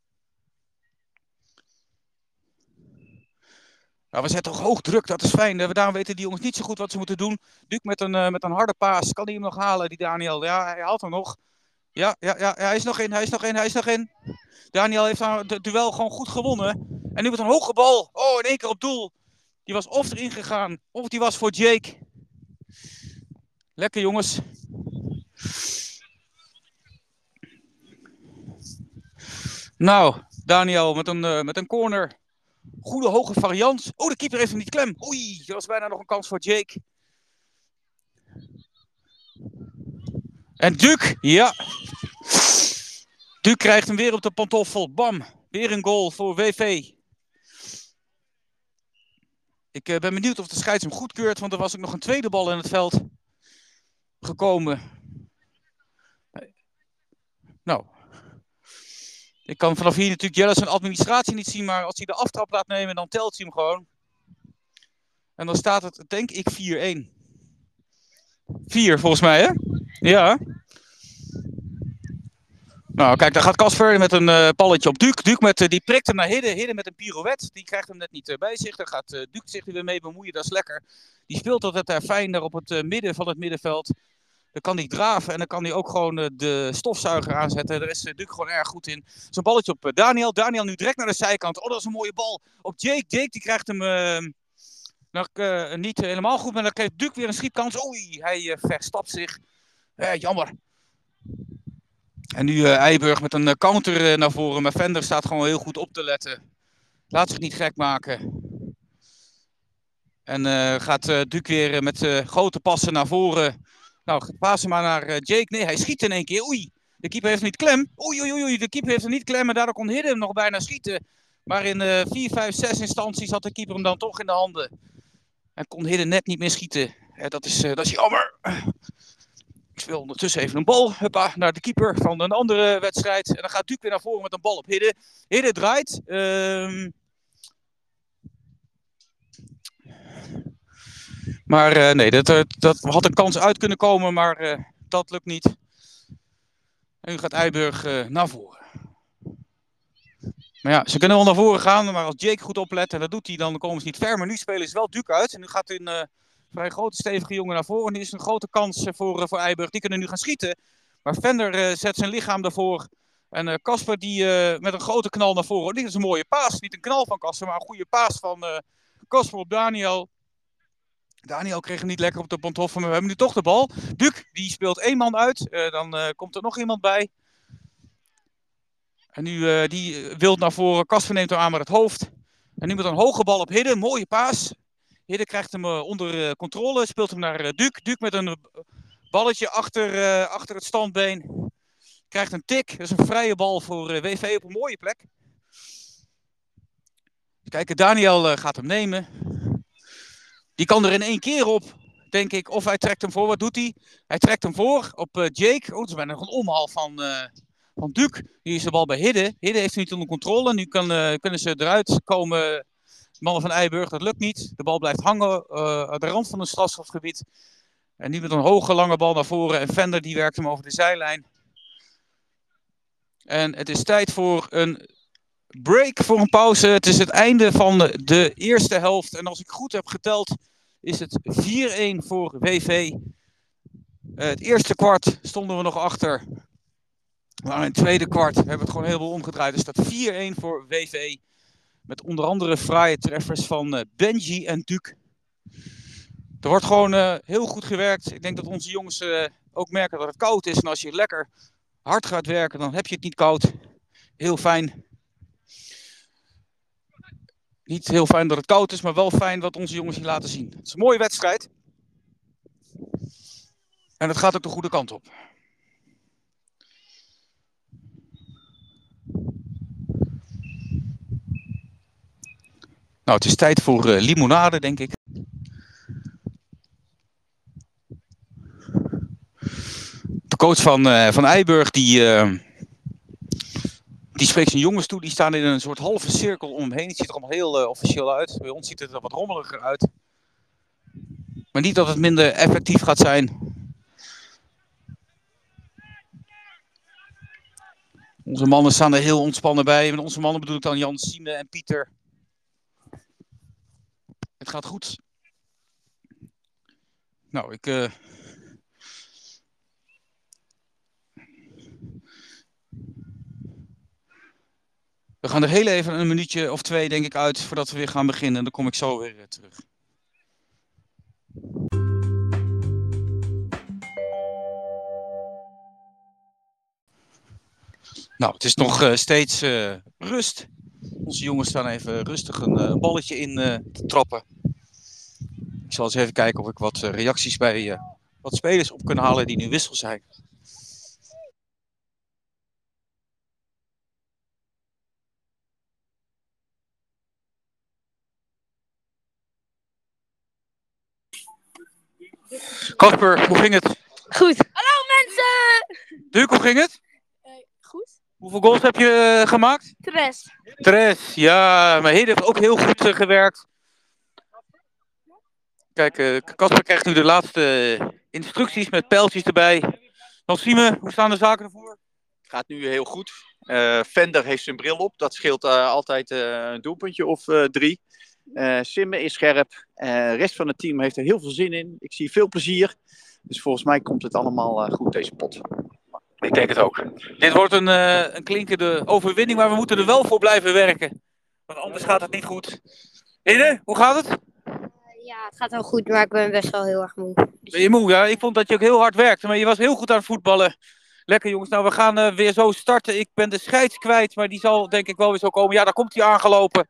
Nou, we zetten toch hoog druk, dat is fijn. Daarom weten die jongens niet zo goed wat ze moeten doen. Duke met een, met een harde paas. Kan hij hem nog halen, die Daniel? Ja, hij haalt hem nog. Ja, ja, ja, hij is nog in, hij is nog in, hij is nog in. Daniel heeft het duel gewoon goed gewonnen. En nu met een hoge bal. Oh, in één keer op doel. Die was of erin gegaan, of die was voor Jake. Lekker jongens. Nou, Daniel met een, uh, met een corner. Goede hoge variant. Oh, de keeper heeft hem niet klem. Oei, er was bijna nog een kans voor Jake. En Duke, ja. Duke krijgt hem weer op de pantoffel. Bam, weer een goal voor WV. Ik uh, ben benieuwd of de scheids hem goedkeurt, want er was ook nog een tweede bal in het veld gekomen. Nou, ik kan vanaf hier natuurlijk Jelle zijn administratie niet zien, maar als hij de aftrap laat nemen, dan telt hij hem gewoon. En dan staat het, denk ik, 4-1. 4 volgens mij, hè? Ja. Nou, kijk, daar gaat Casper met een uh, palletje op Duke. Duke met, uh, die prikt hem naar Hidden. Hidden met een pirouette. Die krijgt hem net niet uh, bij zich. Daar gaat Duke zich weer mee bemoeien. Dat is lekker. Die speelt altijd daar fijn daar op het midden van het middenveld. Dan kan hij draven en dan kan hij ook gewoon de stofzuiger aanzetten. Daar is Duke gewoon erg goed in. Zo'n balletje op Daniel. Daniel nu direct naar de zijkant. Oh, dat is een mooie bal op Jake. Jake die krijgt hem nog, niet helemaal goed. Maar dan krijgt Duke weer een schiepkans. Oei, hij verstapt zich. jammer. En nu uh, Eiburg met een counter naar voren. Maar Vender staat gewoon heel goed op te letten. Laat zich niet gek maken. En uh, gaat uh, Duke weer met uh, grote passen naar voren. Nou, passen maar naar Jake. Nee, hij schiet in één keer. Oei, de keeper heeft niet klem. Oei, oei, oei, de keeper heeft hem niet klem. En daardoor kon Hidden hem nog bijna schieten. Maar in 4, 5, 6 instanties had de keeper hem dan toch in de handen. En kon Hidden net niet meer schieten. dat, is, dat is jammer. Ik speel ondertussen even een bal huppa, naar de keeper van een andere wedstrijd. En dan gaat Duke weer naar voren met een bal op Hidden. Hidden draait. Um... Maar uh, nee, dat, uh, dat had een kans uit kunnen komen, maar dat lukt niet. En nu gaat Eiburg naar voren. Maar ja, ze kunnen wel naar voren gaan, maar als Jake goed oplet, en dat doet hij, dan komen ze niet ver. Maar nu spelen ze wel Duke uit. En nu gaat een vrij grote, stevige jongen naar voren. Nu is een grote kans voor, voor Eiburg. Die kunnen nu gaan schieten. Maar Vender zet zijn lichaam daarvoor. En Casper die met een grote knal naar voren. Dit is een mooie paas. Niet een knal van Casper, maar een goede paas van Casper op Daniel. Daniel kreeg hem niet lekker op de pantoffel, maar we hebben nu toch de bal. Duc, die speelt één man uit. Uh, dan uh, komt er nog iemand bij. En nu uh, die wilt naar voren. Kasper neemt hem aan met het hoofd. En nu met een hoge bal op Hidden. Mooie paas. Hidden krijgt hem onder controle. Speelt hem naar Duc. Duc met een balletje achter, achter het standbeen. Krijgt een tik. Dat is een vrije bal voor WV op een mooie plek. Kijken, Daniel gaat hem nemen. Die kan er in één keer op, denk ik. Of hij trekt hem voor. Wat doet hij? Hij trekt hem voor op Jake. Oh, dat is bijna een omhaal van, van Duke. Nu is de bal bij Hidde. Hidde heeft hem niet onder controle. Nu kan, uh, kunnen ze eruit komen. De mannen van Eiburg, dat lukt niet. De bal blijft hangen aan de rand van het strafschopgebied. En nu met een hoge lange bal naar voren. En Vender die werkt hem over de zijlijn. En het is tijd voor een break voor een pauze. Het is het einde van de eerste helft. En als ik goed heb geteld, is het 4-1 voor WV. Uh, het eerste kwart stonden we nog achter. Maar in het tweede kwart hebben we het gewoon heel veel omgedraaid. Dus staat 4-1 voor WV. Met onder andere fraaie treffers van uh, Benji en Duke. Er wordt gewoon uh, heel goed gewerkt. Ik denk dat onze jongens ook merken dat het koud is. En als je lekker hard gaat werken, dan heb je het niet koud. Heel fijn. Niet heel fijn dat het koud is, maar wel fijn wat onze jongens hier laten zien. Het is een mooie wedstrijd. En het gaat ook de goede kant op. Nou, het is tijd voor uh, limonade, denk ik. De coach van, uh, van Eiburg, die, uh, die spreekt zijn jongens toe, die staan in een soort halve cirkel omheen. Het ziet er allemaal heel officieel uit. Bij ons ziet het er wat rommeliger uit. Maar niet dat het minder effectief gaat zijn. Onze mannen staan er heel ontspannen bij. Met onze mannen bedoel ik dan Jan Sime en Pieter. Het gaat goed. Nou, ik, uh, We gaan er heel even een minuutje of twee, denk ik, uit voordat we weer gaan beginnen. En dan kom ik zo weer eh, terug. Nou, het is nog uh, steeds rust. Onze jongens staan even rustig een uh, balletje in te trappen. Ik zal eens even kijken of ik wat reacties bij wat spelers op kan halen die nu wissel zijn. Kasper, hoe ging het? Goed. Hallo mensen! Duke, hoe ging het? Uh, goed. Hoeveel goals heb je uh, gemaakt? Tres. Tres, ja. Maar Hede heeft ook heel goed uh, gewerkt. Kijk, Kasper krijgt nu de laatste instructies met pijltjes erbij. Nasime, hoe staan de zaken ervoor? Het gaat nu heel goed. Vender heeft zijn bril op. Dat scheelt altijd een doelpuntje of drie. Uh, Simme is scherp. de rest van het team heeft er heel veel zin in. Ik zie veel plezier. Dus volgens mij komt het allemaal goed, deze pot. Ik denk het ook. Dit wordt een, een klinkende overwinning, maar we moeten er wel voor blijven werken. Want anders gaat het niet goed. Ine, hoe gaat het? ja, het gaat wel goed, maar ik ben best wel heel erg moe. Ben je moe? Ja, ik vond dat je ook heel hard werkte, maar je was heel goed aan het voetballen. Lekker jongens, nou we gaan uh, weer zo starten. Ik ben de scheids kwijt, maar die zal denk ik wel weer zo komen. Ja, daar komt hij aangelopen.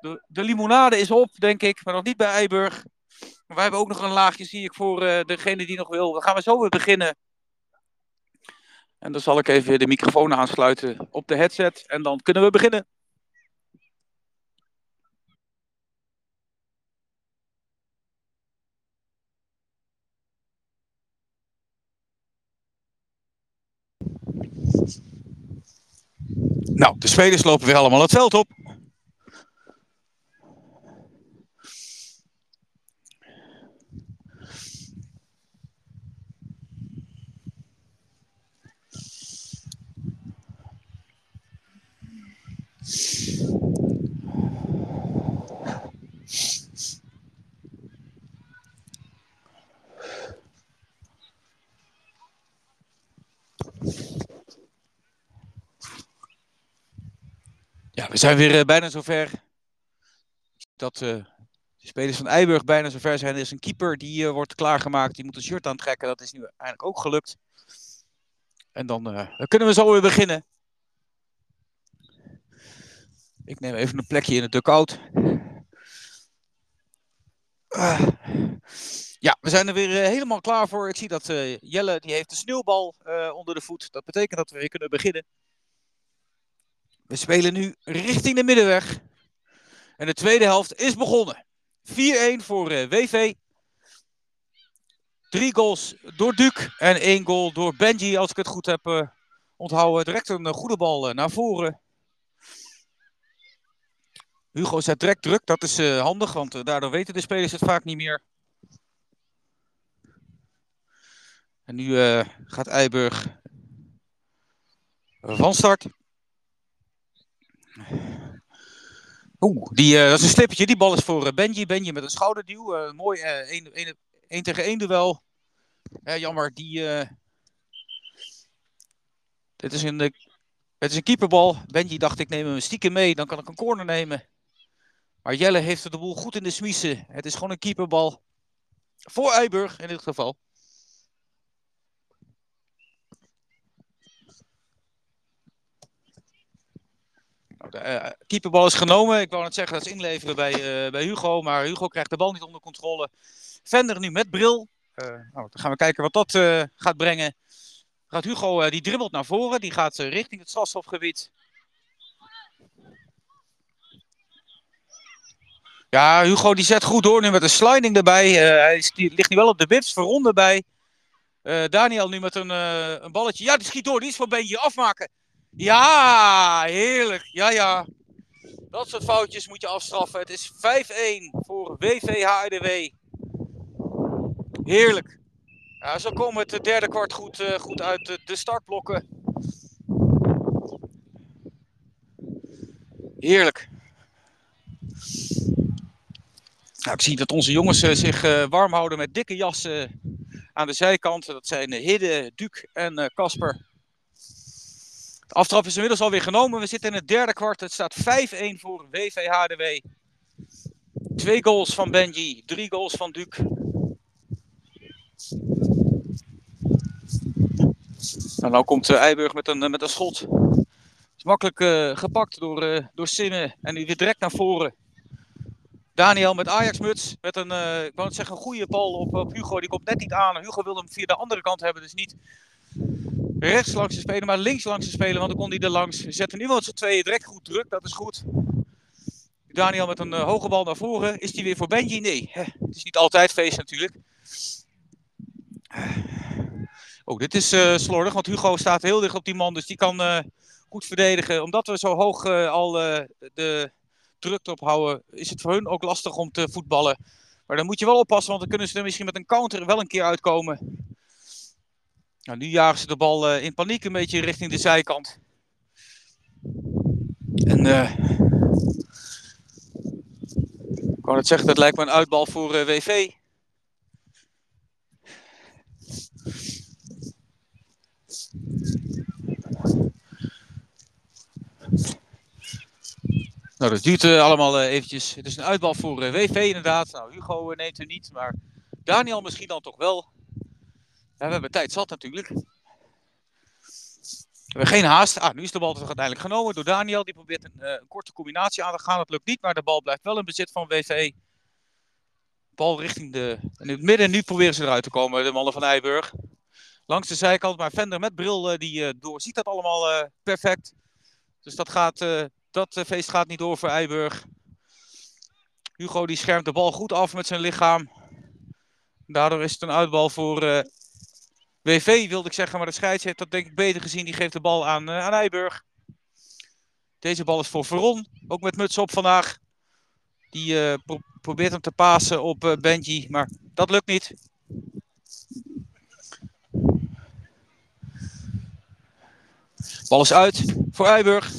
De, de limonade is op, denk ik, maar nog niet bij Eiburg. Maar wij hebben ook nog een laagje, zie ik, voor uh, degene die nog wil. Dan gaan we zo weer beginnen. En dan zal ik even de microfoon aansluiten op de headset en dan kunnen we beginnen. Nou, de spelers lopen weer allemaal het veld op. zijn weer uh, bijna zover dat uh, de spelers van Eiburg bijna zover zijn. Er is een keeper die uh, wordt klaargemaakt. Die moet een shirt aantrekken. Dat is nu eigenlijk ook gelukt. En dan, kunnen we zo weer beginnen. Ik neem even een plekje in het dugout. Uh, ja, we zijn er weer helemaal klaar voor. Ik zie dat Jelle die heeft de sneeuwbal onder de voet. Dat betekent dat we weer kunnen beginnen. We spelen nu richting de middenweg. En de tweede helft is begonnen. 4-1 voor uh, WV. Drie goals door Duc en één goal door Benji, als ik het goed heb uh, onthouden. Direct een uh, goede bal naar voren. Hugo zet direct druk, dat is handig, want daardoor weten de spelers het vaak niet meer. En nu gaat Eiburg van start. Oeh, die, uh, dat is een slippertje. Die bal is voor uh, Benji. Benji met een schouderduw. Uh, mooi 1 tegen 1 duel. jammer, die... dit is een, het is een keeperbal. Benji dacht ik neem hem stiekem mee. Dan kan ik een corner nemen. Maar Jelle heeft de boel goed in de smiezen. Het is gewoon een keeperbal. Voor Eiburg in dit geval. De uh, keeperbal is genomen. Ik wou net zeggen dat is inleveren bij, uh, bij Hugo. Maar Hugo krijgt de bal niet onder controle. Vender nu met bril. Uh, nou, dan gaan we kijken wat dat gaat brengen. Gaat Hugo, die dribbelt naar voren. Die gaat richting het strafstofgebied. Ja, Hugo die zet goed door nu met een sliding erbij. hij ligt nu wel op de wips, verronden bij. Daniel nu met een, een balletje. Ja, die schiet door. Die is van Benji afmaken. Ja, heerlijk. Ja, ja. Dat soort foutjes moet je afstraffen. Het is 5-1 voor WVHDW. Heerlijk. Ja, zo komen het derde kwart goed, uh, goed uit de startblokken. Heerlijk. Nou, ik zie dat onze jongens uh, zich uh, warm houden met dikke jassen aan de zijkant. Dat zijn Hidde, Duke en Casper. De aftrap is inmiddels alweer genomen. We zitten in het derde kwart. Het staat 5-1 voor WVHDW. Twee goals van Benji, drie goals van Duc. Nou, nou komt uh, Eiburg met een, uh, met een schot. Is makkelijk uh, gepakt door, uh, door Simme. En nu weer direct naar voren. Daniel met Ajax-muts. Met een, ik het zeggen, een goede bal op, op Hugo. Die komt net niet aan. Hugo wil hem via de andere kant hebben. Dus niet rechts langs te spelen, maar links langs te spelen, want dan kon hij er langs. Zetten nu wel z'n tweeën direct goed druk, dat is goed. Daniel met een uh, hoge bal naar voren. Is die weer voor Benji? Nee, het is niet altijd feest natuurlijk. Oh, dit is uh, slordig, want Hugo staat heel dicht op die man, dus die kan uh, goed verdedigen. Omdat we zo hoog al de drukte ophouden, is het voor hun ook lastig om te voetballen. Maar dan moet je wel oppassen, want dan kunnen ze er misschien met een counter wel een keer uitkomen. Nou, nu jagen ze de bal uh, in paniek een beetje richting de zijkant. En uh, wou net zeggen, dat lijkt me een uitbal voor eh, WV. Nou, dat duurt eh, allemaal eh, eventjes. Het is een uitbal voor eh, WV inderdaad. Nou, Hugo eh, neemt er niet, maar Daniel misschien dan toch wel. Ja, we hebben tijd zat natuurlijk. We hebben geen haast. Ah, nu is de bal toch uiteindelijk genomen door Daniel. Die probeert een, eh, korte combinatie aan te gaan. Dat lukt niet, maar de bal blijft wel in bezit van WV. Bal richting de... In het midden, nu proberen ze eruit te komen, de mannen van Eiburg. Langs de zijkant, maar Vender met bril, eh, die eh, doorziet dat allemaal perfect. Dus dat, gaat, dat feest gaat niet door voor Eiburg. Hugo die schermt de bal goed af met zijn lichaam. Daardoor is het een uitbal voor WV, wilde ik zeggen. Maar de scheids heeft dat denk ik beter gezien. Die geeft de bal aan, eh, aan Eiburg. Deze bal is voor Veron. Ook met muts op vandaag. Die pro- probeert hem te pasen op eh, Benji. Maar dat lukt niet. Bal is uit voor Eiburg.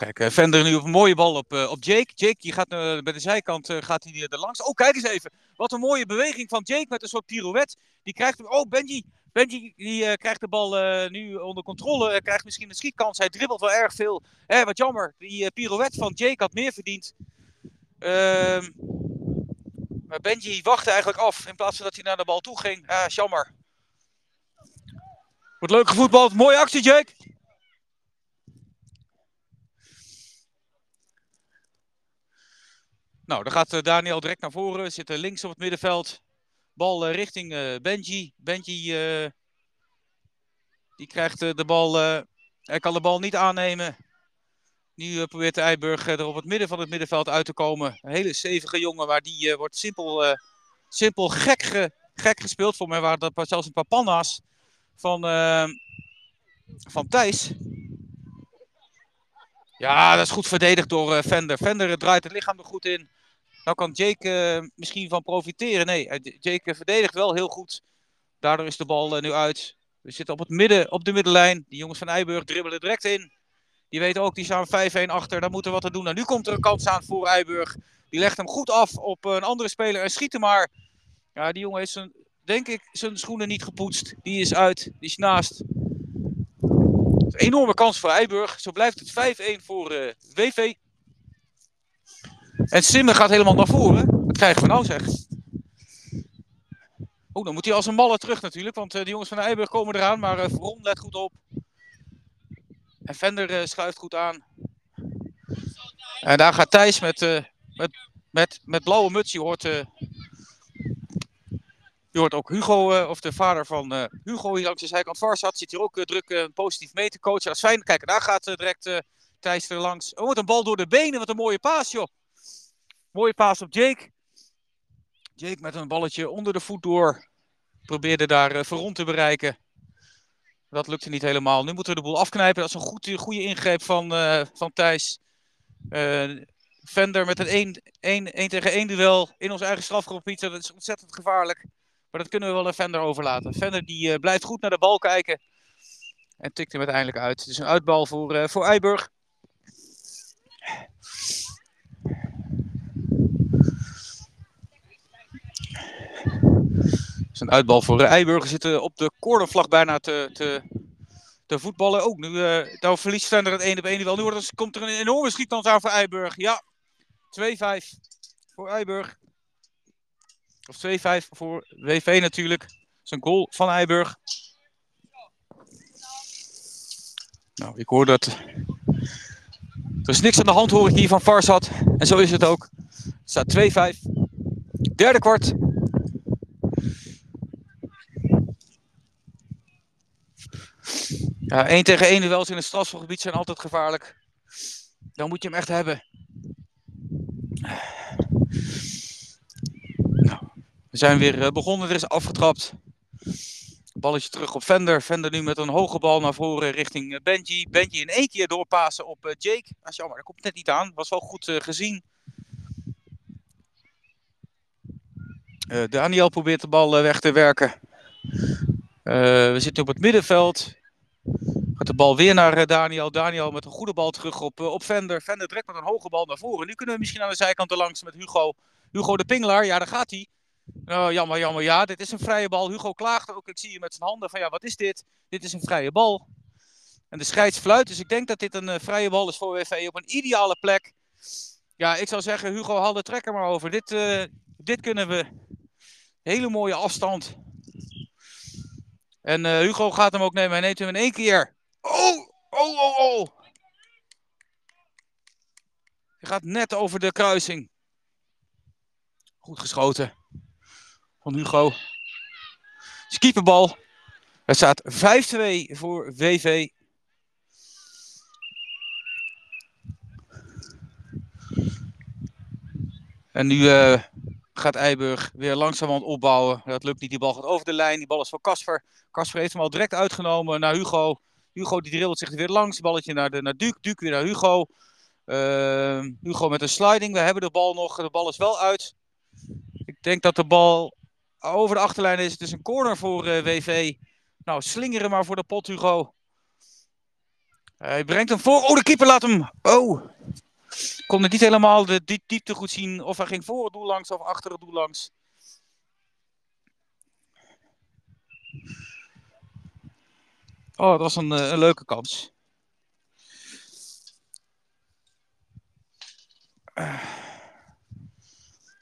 Kijk, eh, Vender nu op een mooie bal op, eh, op Jake. Jake die gaat eh, bij de zijkant gaat hij er langs. Oh, kijk eens even. Wat een mooie beweging van Jake met een soort pirouette. Die krijgt hem. Oh, Benji. Benji die, krijgt de bal nu onder controle. Eh, krijgt misschien een schietkans. Hij dribbelt wel erg veel. Eh, wat jammer. Die pirouette van Jake had meer verdiend. Ehm, maar Benji wachtte eigenlijk af. In plaats van dat hij naar de bal toe ging. Ah, jammer. Wordt leuk gevoetbald. Mooie actie, Jake. Nou, dan gaat eh, Daniel direct naar voren. Zit er links op het middenveld. Bal eh, richting eh, Benji. Benji eh, die krijgt eh, de bal. eh, hij kan de bal niet aannemen. Nu eh, probeert de Eiburg eh, er op het midden van het middenveld uit te komen. Een hele stevige jongen, maar die eh, wordt simpel, eh, simpel gek, ge- gek gespeeld. Voor mij waren dat zelfs een paar panna's van, eh, van Thijs. Ja, dat is goed verdedigd door eh, Vender. Vender draait het lichaam er goed in. Nou kan Jake eh, misschien van profiteren. Nee, eh, Jake verdedigt wel heel goed. Daardoor is de bal eh, nu uit. We zitten op, het midden, op de middenlijn. Die jongens van Eiburg dribbelen direct in. Die weten ook, die staan 5-1 achter. Daar moeten we wat aan doen. Nou, nu komt er een kans aan voor Eiburg. Die legt hem goed af op een andere speler en schiet hem maar. Ja, die jongen heeft zijn, denk ik, zijn schoenen niet gepoetst. Die is uit, die is naast. Een enorme kans voor Eiburg. Zo blijft het 5-1 voor WV. En Simmen gaat helemaal naar voren. Wat krijgen we nou zeg? Oh, dan moet hij als een malle terug natuurlijk. Want eh, de jongens van de Eiburg komen eraan. Maar eh Veron let goed op. En Vender eh, schuift goed aan. En daar gaat Thijs met, eh, met, met, met blauwe muts. Je hoort, eh, je hoort ook Hugo, eh, of de vader van eh, Hugo hier langs de zijkant Varsat. Zit hier ook eh, druk eh, positief mee te coachen. Dat is fijn. Kijk, daar gaat eh, direct eh, Thijs er langs. Oh, wat een bal door de benen. Wat een mooie paas, joh. Mooie paas op Jake. Jake met een balletje onder de voet door. Probeerde daar uh, Veron te bereiken. Dat lukte niet helemaal. Nu moeten we de boel afknijpen. Dat is een goed, goede ingreep van, uh, van Thijs. Vender met een 1, 1, 1 tegen 1 duel in ons eigen strafgebied. Dat is ontzettend gevaarlijk. Maar dat kunnen we wel aan Vender overlaten. Vender die blijft goed naar de bal kijken. En tikt hem uiteindelijk uit. Het is een uitbal voor, voor Eiburg. Een uitbal voor Eiburg. zitten op de cornervlag bijna te, te, voetballen. Ook nu uh, nou verliest Vender het 1 op 1 wel. Nu wordt, komt er een enorme schietkans aan voor Eiburg. Ja, 2-5 voor Eiburg. Of 2-5 voor WV natuurlijk. Een goal van Eiburg. Nou, ik hoor dat. Er is niks aan de hand, hoor ik hier van Farsad. En zo is het ook. Het staat 2-5. Derde kwart. Ja, 1 tegen 1 duels in het strafschopgebied zijn altijd gevaarlijk. Dan moet je hem echt hebben. Nou, we zijn weer begonnen. Er is afgetrapt. Balletje terug op Vender. Vender nu met een hoge bal naar voren richting Benji. Benji in één keer doorpassen op Jake. Ah, jammer, dat komt net niet aan. Was wel goed gezien. Daniel probeert de bal weg te werken. We zitten op het middenveld. Gaat de bal weer naar eh, Daniel. Daniel met een goede bal terug op, eh, op Vender. Vender trekt met een hoge bal naar voren. Nu kunnen we misschien aan de zijkant langs met Hugo. Hugo de Pingelaar, ja daar gaat hij. Oh, jammer, jammer, ja, dit is een vrije bal. Hugo klaagt ook, ik zie je met zijn handen van ja, wat is dit? Dit is een vrije bal. En de scheids fluit, dus ik denk dat dit een uh, vrije bal is voor WV op een ideale plek. Ja, ik zou zeggen, Hugo, haal de trekker maar over. Dit, dit kunnen we. Hele mooie afstand. En uh, Hugo gaat hem ook nemen. Hij neemt hem in één keer. Oh, oh, oh, oh. Hij gaat net over de kruising. Goed geschoten. Van Hugo. Skieperbal. Het staat 5-2 voor WV. En nu uh, gaat Eiburg weer langzamerhand opbouwen. Dat lukt niet. Die bal gaat over de lijn. Die bal is voor Casper. Casper heeft hem al direct uitgenomen naar Hugo. Hugo die dribbelt zich weer langs. Balletje naar, de, naar Duke. Duke weer naar Hugo. Uh, Hugo met een sliding. We hebben de bal nog. De bal is wel uit. Ik denk dat de bal over de achterlijn is. Het is een corner voor uh, WV. Nou, slingeren maar voor de pot, Hugo. Hij brengt hem voor. Oh, de keeper laat hem. Oh. Kon het niet helemaal de diep, diepte goed zien. Of hij ging voor het doel langs of achter het doel langs. Oh, dat was een, een leuke kans.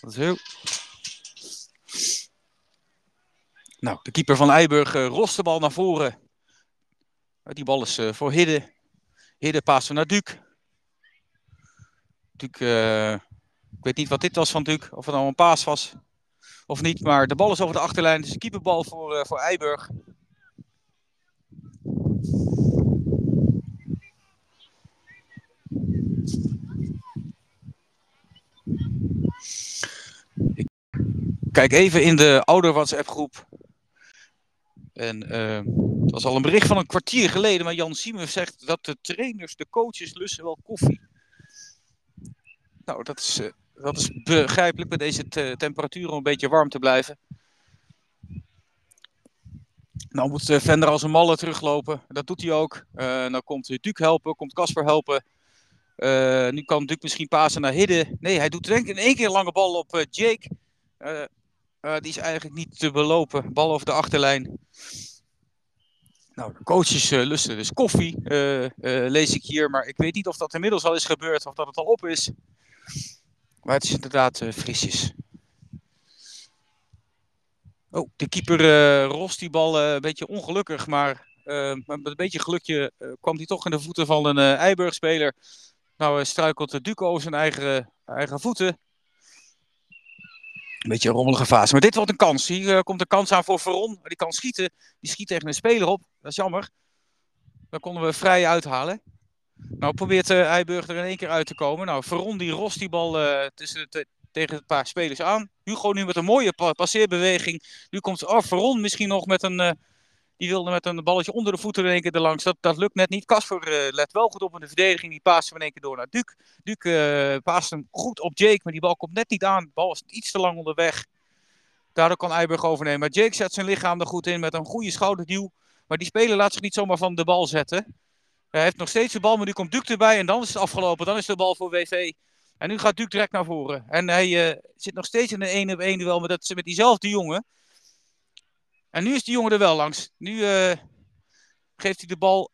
Dat is heel. Nou, de keeper van Eiburg uh, rost de bal naar voren. Die bal is voor Hidde. Hidde passen naar Duke. Uh, ik weet niet wat dit was van. Of het nou een paas was of niet. Maar de bal is over de achterlijn. Dus de keeperbal voor, voor Eiburg. Ik kijk even in de oude WhatsApp groep. En uh, dat was al een bericht van een kwartier geleden, maar Jan Siemen zegt dat de trainers, de coaches lussen wel koffie. Nou, dat is, uh, dat is begrijpelijk bij deze te temperatuur om een beetje warm te blijven. Nou moet uh, Vender als een malle teruglopen. Dat doet hij ook. Uh, nou komt Duke helpen, komt Casper helpen. Uh, nu kan Duke misschien pasen naar Hidde. Nee, hij doet denk ik in één keer lange bal op uh, Jake. Uh, die is eigenlijk niet te belopen. Bal over de achterlijn. Nou, de coaches lusten dus koffie, lees ik hier. Maar ik weet niet of dat inmiddels al is gebeurd of dat het al op is. Maar het is inderdaad frisjes. Oh, de keeper rost die bal een beetje ongelukkig. Maar met een beetje gelukje kwam hij toch in de voeten van een Eiburg-speler. Nou struikelt Duco over zijn eigen, eigen voeten. Een beetje een rommelige fase. Maar dit wordt een kans. Hier uh, komt een kans aan voor Veron. Die kan schieten. Die schiet tegen een speler op. Dat is jammer. Dan konden we vrij uithalen. Nou probeert uh, Eiburg er in één keer uit te komen. Nou, Veron die rost die bal uh, tussen tegen een paar spelers aan. Hugo nu met een mooie pa passeerbeweging. Nu komt oh, Veron misschien nog met een... Die wilde met een balletje onder de voeten in één keer erlangs. Dat, dat lukt net niet. Kasper uh, let wel goed op in de verdediging. Die paast hem in één keer door naar Duke. Duke paast hem goed op Jake. Maar die bal komt net niet aan. De bal was iets te lang onderweg. Daardoor kan Eiburg overnemen. Maar Jake zet zijn lichaam er goed in met een goede schouderduw. Maar die speler laat zich niet zomaar van de bal zetten. Hij heeft nog steeds de bal, maar nu komt Duke erbij. En dan is het afgelopen. Dan is de bal voor WV. En nu gaat Duke direct naar voren. En hij uh, zit nog steeds in een 1 op 1 duel met, dat, met diezelfde jongen. En nu is die jongen er wel langs. Nu uh, geeft hij de bal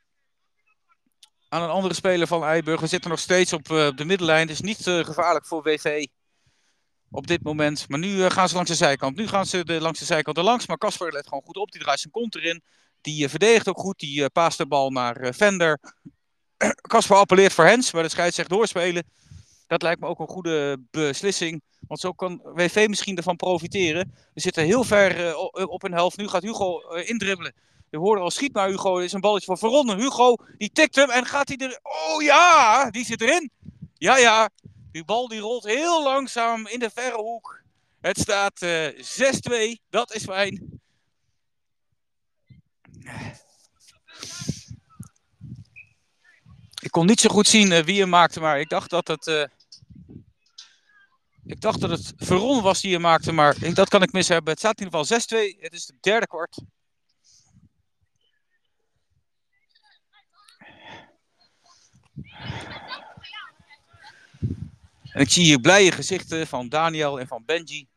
aan een andere speler van Eiburg. We zitten nog steeds op uh, de middenlijn. Is niet gevaarlijk voor WV op dit moment. Maar nu gaan ze langs de zijkant. Nu gaan ze de, langs de zijkant er langs. Maar Casper let gewoon goed op. Die draait zijn kont erin. Die verdedigt ook goed. Die paast de bal naar Vender. Casper appelleert voor Hens. Maar de scheids zegt doorspelen. Dat lijkt me ook een goede beslissing. Want zo kan WV misschien ervan profiteren. We zitten heel ver op een helft. Nu gaat Hugo indribbelen. We horen al schiet naar Hugo. Het is een balletje van Veron. Hugo die tikt hem en gaat hij er. Oh ja, die zit erin. Ja, ja. Die bal die rolt heel langzaam in de verre hoek. Het staat uh, 6-2. Dat is fijn. Ik kon niet zo goed zien uh, wie hem maakte, maar ik dacht dat het. Uh, ik dacht dat het Veron was die hem maakte, maar ik, dat kan ik mis hebben. Het staat in ieder geval 6-2. Het is de derde kwart. En ik zie hier blije gezichten van Daniel en van Benji.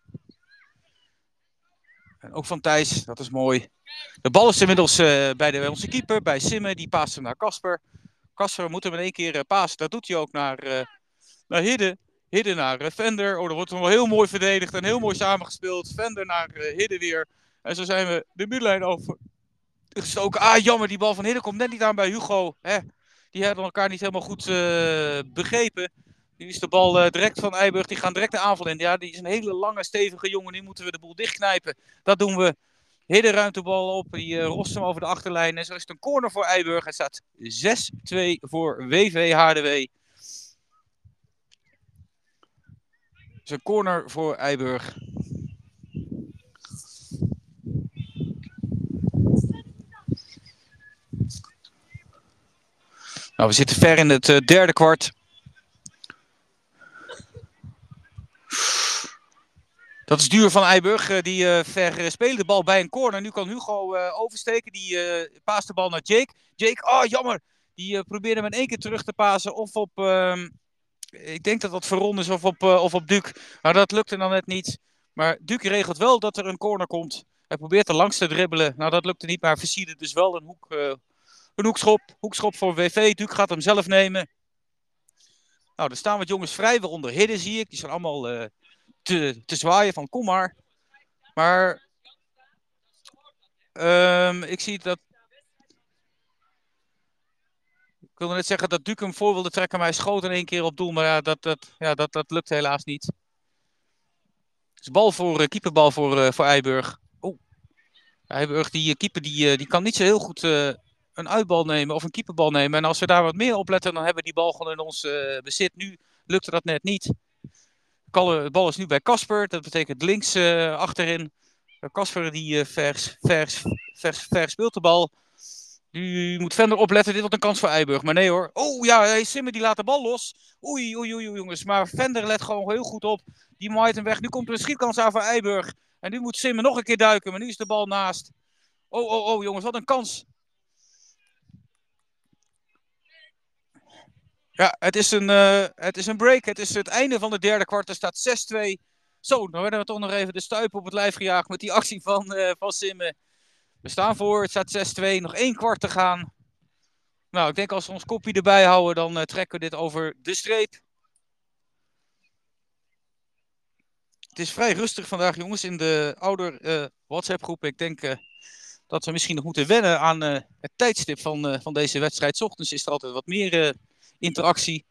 En ook van Thijs, dat is mooi. De bal is inmiddels eh, bij, de, onze keeper, bij Simme. Die paast hem naar Casper. Casper moet hem in één keer uh, pasen. Dat doet hij ook naar, uh, naar Hidde. Naar Vender. Oh, dat wordt wel heel mooi verdedigd en heel mooi samengespeeld. Vender naar Hidde weer. En zo zijn we de middenlijn over gestoken. Ah, jammer, die bal van Hidde komt net niet aan bij Hugo. Hè? Die hadden elkaar niet helemaal goed begrepen. Nu is de bal direct van Eiburg. Die gaan direct de aanval in. Ja, die is een hele lange, stevige jongen. Nu moeten we de boel dichtknijpen. Dat doen we. Hele ruimtebal op. Die rost hem over de achterlijn. En zo is het een corner voor Eiburg. Het staat 6-2 voor WV HDW. Dus een corner voor Eiburg. Nou, we zitten ver in het uh, derde kwart. Dat is duur van Eiburg. Die uh, verspeelde de bal bij een corner. Nu kan Hugo oversteken. Die uh, paast de bal naar Jake. Jake, oh jammer. Die probeerde hem in één keer terug te pasen. Of op, ehm, ik denk dat dat Veron is, of op, of op Duke. Maar dat lukte dan net niet. Maar Duke regelt wel dat er een corner komt. Hij probeert er langs te dribbelen. Nou, dat lukte niet, maar versierde dus wel een, hoek, een hoekschop. Hoekschop voor WV. Duke gaat hem zelf nemen. Nou, er staan wat jongens vrij, waaronder Hidden zie ik. Die zijn allemaal te, te zwaaien van kom maar. Maar um, ik zie dat. Ik wilde net zeggen dat Duke hem voor wilde trekken, maar hij schoot in één keer op doel. Maar ja, dat, dat, ja, dat, dat lukt helaas niet. Dus bal voor, uh, keeperbal voor, uh, voor Eiburg. Oh, die keeper, die, die kan niet zo heel goed een uitbal nemen of een keeperbal nemen. En als we daar wat meer op letten, dan hebben we die bal gewoon in ons bezit. Nu lukte dat net niet. De bal is nu bij Casper. Dat betekent links uh, achterin. Casper die uh, vers, vers, vers, vers speelt de bal. Nu moet Vender opletten. Dit wordt een kans voor Eiburg. Maar nee hoor. Oh ja, hey, Simmer die laat de bal los. Oei, oei, oei, jongens. Maar Vender let gewoon heel goed op. Die maait hem weg. Nu komt er een schietkans aan voor Eiburg. En nu moet Simmer nog een keer duiken. Maar nu is de bal naast. Oh, oh, oh jongens. Wat een kans. Ja, het is, een, uh, het is een break. Het is het einde van de derde kwart. Er staat 6-2. Zo, dan werden we toch nog even de stuip op het lijf gejaagd met die actie van, uh, van Simme. We staan voor, het staat 6-2. Nog één kwart te gaan. Nou, ik denk als we ons kopje erbij houden, dan uh, trekken we dit over de streep. Het is vrij rustig vandaag, jongens, in de ouder WhatsApp-groep. Ik denk dat we misschien nog moeten wennen aan het tijdstip van, van deze wedstrijd. Ochtends is er altijd wat meer interactie.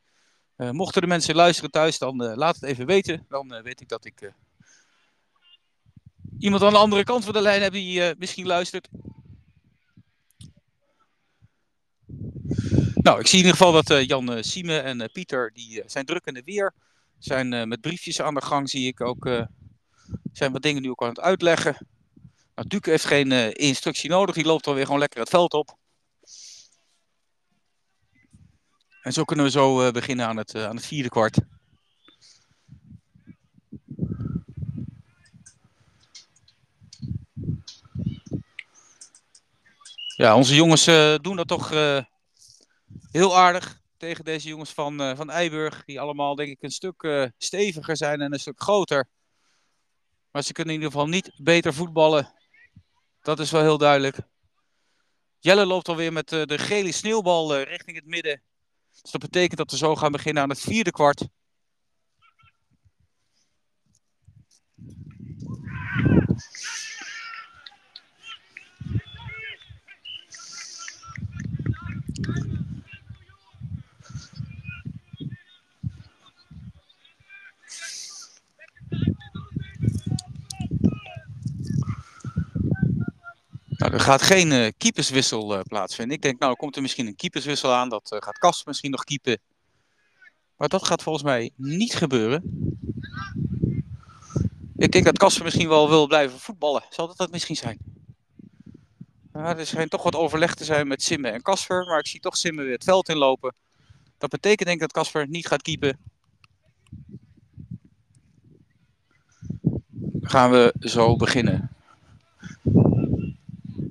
Uh, mochten de mensen luisteren thuis, dan uh, laat het even weten. Dan uh, weet ik dat ik iemand aan de andere kant van de lijn heb die misschien luistert. Nou, ik zie in ieder geval dat Jan Sieme en Pieter, die zijn druk in de weer. Zijn met briefjes aan de gang, zie ik ook. zijn wat dingen nu ook aan het uitleggen. Nou, Duke heeft geen instructie nodig, die loopt alweer gewoon lekker het veld op. En zo kunnen we zo uh, beginnen aan het, uh, aan het vierde kwart. Ja, onze jongens uh, doen dat toch heel aardig tegen deze jongens van, van Eiburg. Die allemaal denk ik een stuk steviger zijn en een stuk groter. Maar ze kunnen in ieder geval niet beter voetballen. Dat is wel heel duidelijk. Jelle loopt alweer met de gele sneeuwbal richting het midden. Dus dat betekent dat we zo gaan beginnen aan het vierde kwart. Nou, er gaat geen uh, keeperswissel uh, plaatsvinden. Ik denk, nou, komt er misschien een keeperswissel aan. Dat uh, gaat Kast misschien nog keepen. Maar dat gaat volgens mij niet gebeuren. Ik denk dat Kasper misschien wel wil blijven voetballen. Zal dat dat misschien zijn? Ja, er schijnt toch wat overleg te zijn met Simme en Kasper. Maar ik zie toch Simme weer het veld inlopen. Dat betekent denk ik dat Kasper niet gaat keepen. Gaan we zo beginnen.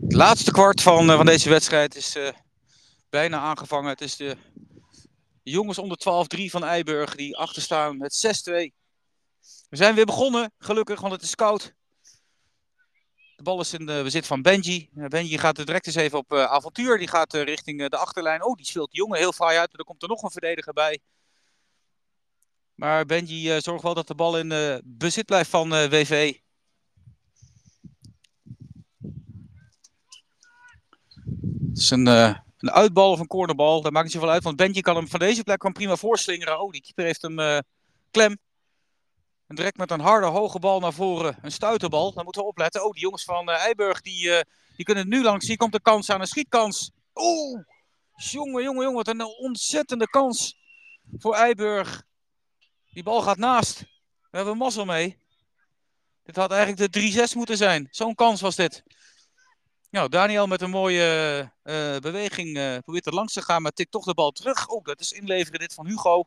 Het laatste kwart van, uh, van deze wedstrijd is uh, bijna aangevangen. Het is de jongens onder 12-3 van Eiburg die achterstaan met 6-2. We zijn weer begonnen, gelukkig, want het is koud. De bal is in de bezit van Benji. Uh, Benji gaat er direct eens even op avontuur. Die gaat richting de achterlijn. Oh, die speelt de jongen heel fraai uit. Er komt er nog een verdediger bij. Maar Benji zorgt wel dat de bal in bezit blijft van WV. Het is een, een uitbal of een cornerbal. Dat maakt niet zoveel uit. Want Benji kan hem van deze plek kan prima voorslingeren. Oh, die keeper heeft hem klem. En direct met een harde, hoge bal naar voren. Een stuiterbal. Dan moeten we opletten. Oh, die jongens van uh, Eiburg, die, die kunnen nu langs. Hier komt de kans aan een schietkans. Oeh, jongen, jongen, jongen. Wat een ontzettende kans voor Eiburg. Die bal gaat naast. We hebben mazzel mee. Dit had eigenlijk de 3-6 moeten zijn. Zo'n kans was dit. Nou, Daniel met een mooie uh, beweging probeert er langs te gaan, maar tikt toch de bal terug. Oh, dat is inleveren dit van Hugo.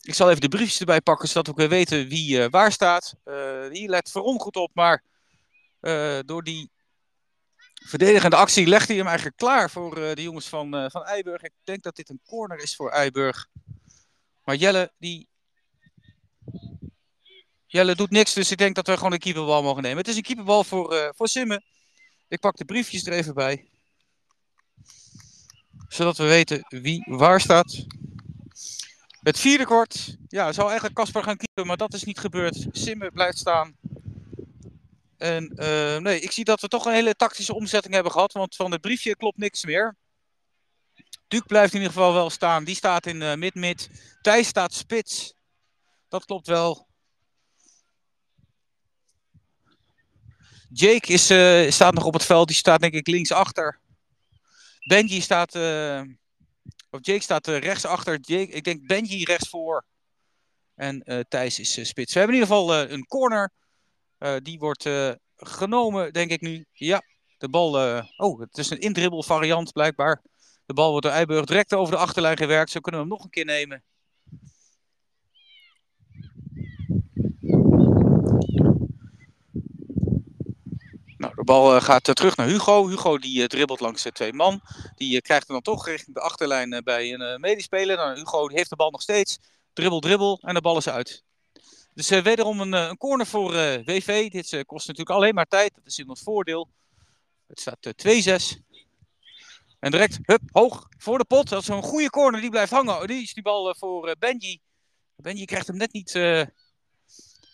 Ik zal even de briefjes erbij pakken, zodat we ook weer weten wie uh, waar staat. Hier let Veron goed op, maar door die verdedigende actie legt hij hem eigenlijk klaar voor de jongens van, van Eiburg. Ik denk dat dit een corner is voor Eiburg. Maar Jelle, die... Jelle doet niks, dus ik denk dat we gewoon een keeperbal mogen nemen. Het is een keeperbal voor, voor Simmen. Ik pak de briefjes er even bij. Zodat we weten wie waar staat. Het vierde kwart. Ja, zou eigenlijk Casper gaan keepen, maar dat is niet gebeurd. Simmer blijft staan. En uh, nee, ik zie dat we toch een hele tactische omzetting hebben gehad. Want van het briefje klopt niks meer. Duke blijft in ieder geval wel staan. Die staat in uh, mid-mid. Thijs staat spits. Dat klopt wel. Jake is, uh, staat nog op het veld. Die staat denk ik linksachter. Benji staat of Jake staat uh, rechts achter. Jake, ik denk Benji rechts voor. En Thijs is spits. We hebben in ieder geval een corner. die wordt genomen, denk ik nu. Ja, de bal. oh, het is een indribbel variant blijkbaar. De bal wordt door Eiburg direct over de achterlijn gewerkt. Zo kunnen we hem nog een keer nemen. Nou, de bal uh, gaat uh, terug naar Hugo. Hugo die uh, dribbelt langs twee man. Die krijgt hem dan toch richting de achterlijn bij een medespeler. Dan, Hugo die heeft de bal nog steeds. Dribbel, dribbel en de bal is uit. Dus wederom een, een, corner voor WV. Dit kost natuurlijk alleen maar tijd. Dat is in ons voordeel. Het staat 2-6. En direct, hup, hoog voor de pot. Dat is een goede corner. Die blijft hangen. Die is die bal voor Benji. Benji krijgt hem net niet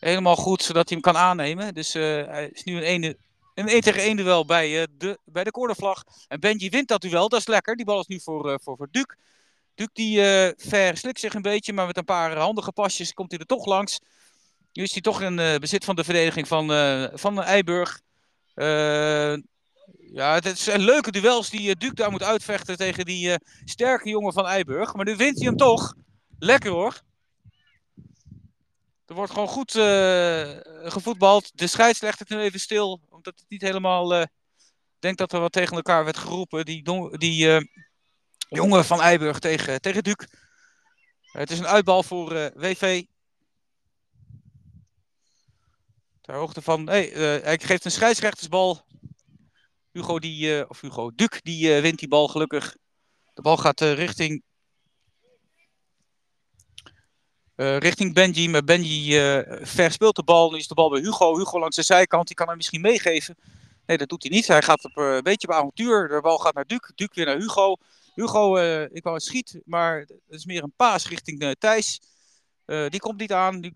helemaal goed, zodat hij hem kan aannemen. Dus hij is nu een ene een 1 tegen 1 duel bij, uh, de, bij de cornervlag. En Benji wint dat duel, dat is lekker. Die bal is nu voor, uh, voor, voor Duke. Duke die uh, verslikt zich een beetje, maar met een paar handige pasjes komt hij er toch langs. Nu is hij toch in bezit van de verdediging van, van Eiburg. ja, het zijn leuke duels die Duke daar moet uitvechten tegen die sterke jongen van Eiburg. Maar nu wint hij hem toch. Lekker hoor. Er wordt gewoon goed uh, gevoetbald. De scheidsrechter nu even stil, omdat het niet helemaal. Uh, denk dat er wat tegen elkaar werd geroepen. Die, die uh, jongen van Eiburg tegen, tegen het is een uitbal voor WV. Ter hoogte van. Hij geeft een scheidsrechtersbal. Hugo, die, of Hugo Duke, die wint die bal gelukkig. De bal gaat richting uh, richting Benji. Maar Benji uh, verspeelt de bal. Nu is de bal bij Hugo. Hugo langs de zijkant. Die kan hem misschien meegeven. Nee, dat doet hij niet. Hij gaat op uh, een beetje op avontuur. De bal gaat naar Duke. Duke weer naar Hugo. Hugo, ik wou het schiet, maar het is meer een paas richting Thijs. die komt niet aan. Nu,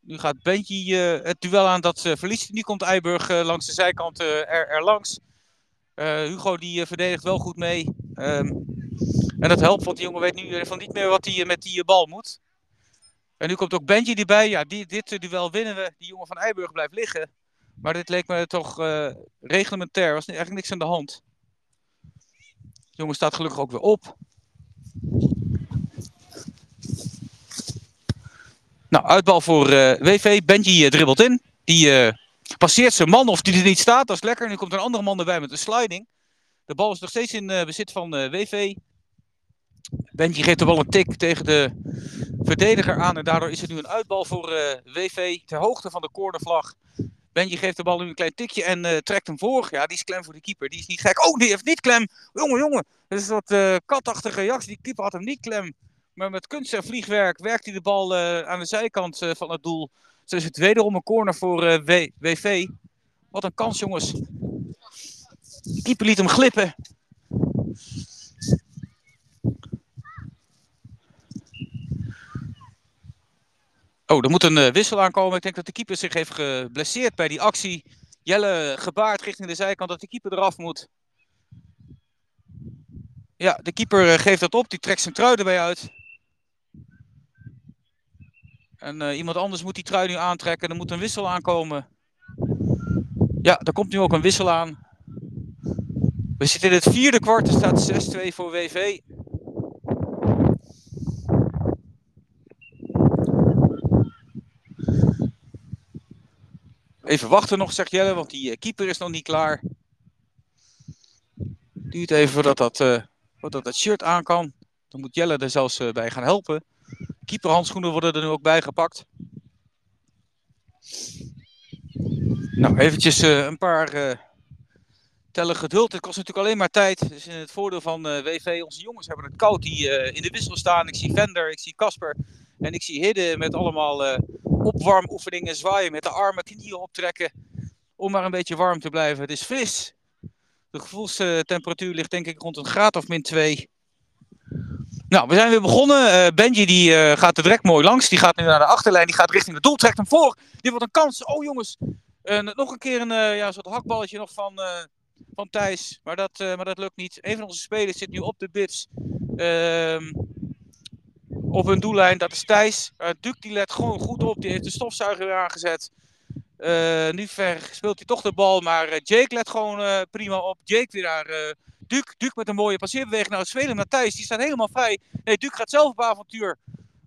nu gaat Benji het duel aan. Dat verliest. Nu komt Eiburg langs de zijkant er, er, langs. Hugo die verdedigt wel goed mee. Um, en dat helpt, want die jongen weet nu van niet meer wat hij met die bal moet. En nu komt ook Benji erbij. Ja, die, dit duel winnen we. Die jongen van Eiburg blijft liggen. Maar dit leek me toch uh, reglementair. was eigenlijk niks aan de hand. De jongen staat gelukkig ook weer op. Nou, uitbal voor eh, WV. Benji dribbelt in. Die passeert zijn man of die er niet staat. Dat is lekker. Nu komt een andere man erbij met een sliding. De bal is nog steeds in bezit van WV. Benji geeft de bal een tik tegen de verdediger aan. En daardoor is het nu een uitbal voor eh, WV ter hoogte van de cornervlag. Benji geeft de bal nu een klein tikje en eh, trekt hem voor. Ja, die is klem voor de keeper. Die is niet gek. Oh, die heeft niet klem. Jongen, jongen. Dat is wat uh, katachtige reactie. Die keeper had hem niet klem. Maar met kunst en vliegwerk werkt hij de bal aan de zijkant van het doel. Dus het wederom een corner voor WV. Wat een kans, jongens. De keeper liet hem glippen. Oh, er moet een uh, wissel aankomen. Ik denk dat de keeper zich heeft geblesseerd bij die actie. Jelle gebaard richting de zijkant dat de keeper eraf moet. Ja, de keeper uh, geeft dat op. Die trekt zijn trui erbij uit. En uh, iemand anders moet die trui nu aantrekken. Er moet een wissel aankomen. Ja, er komt nu ook een wissel aan. We zitten in het vierde kwart. Er staat 6-2 voor WV. Even wachten nog, zegt Jelle, want die keeper is nog niet klaar. Duurt even voordat dat, uh, voordat dat shirt aan kan. Dan moet Jelle er zelfs uh, bij gaan helpen. Keeperhandschoenen worden er nu ook bij gepakt. Nou, eventjes een paar tellen geduld. Het kost natuurlijk alleen maar tijd. Dus in het voordeel van WV, onze jongens hebben het koud die in de wissel staan. Ik zie Vender, ik zie Casper en ik zie Hidde met allemaal opwarmoefeningen zwaaien met de armen, knieën optrekken. Om maar een beetje warm te blijven. Het is fris. De gevoelstemperatuur ligt denk ik rond een graad of min 2. Nou, we zijn weer begonnen. Uh, Benji die uh, gaat er direct mooi langs. Die gaat nu naar de achterlijn. Die gaat richting het doel. Trekt hem voor. Die wordt een kans. Oh jongens. Uh, nog een keer een ja, soort hakballetje nog van, van Thijs. Maar dat, maar dat lukt niet. Een van onze spelers zit nu op de bits. Op hun doellijn. Dat is Thijs. Uh, Duke die let gewoon goed op. Die heeft de stofzuiger weer aangezet. Uh, nu ver speelt hij toch de bal. Maar uh, Jake let gewoon prima op. Jake weer naar Duke. Duke met een mooie passeerbeweging naar het spelen. Naar Thijs. Die staat helemaal vrij. Nee, Duke gaat zelf op avontuur.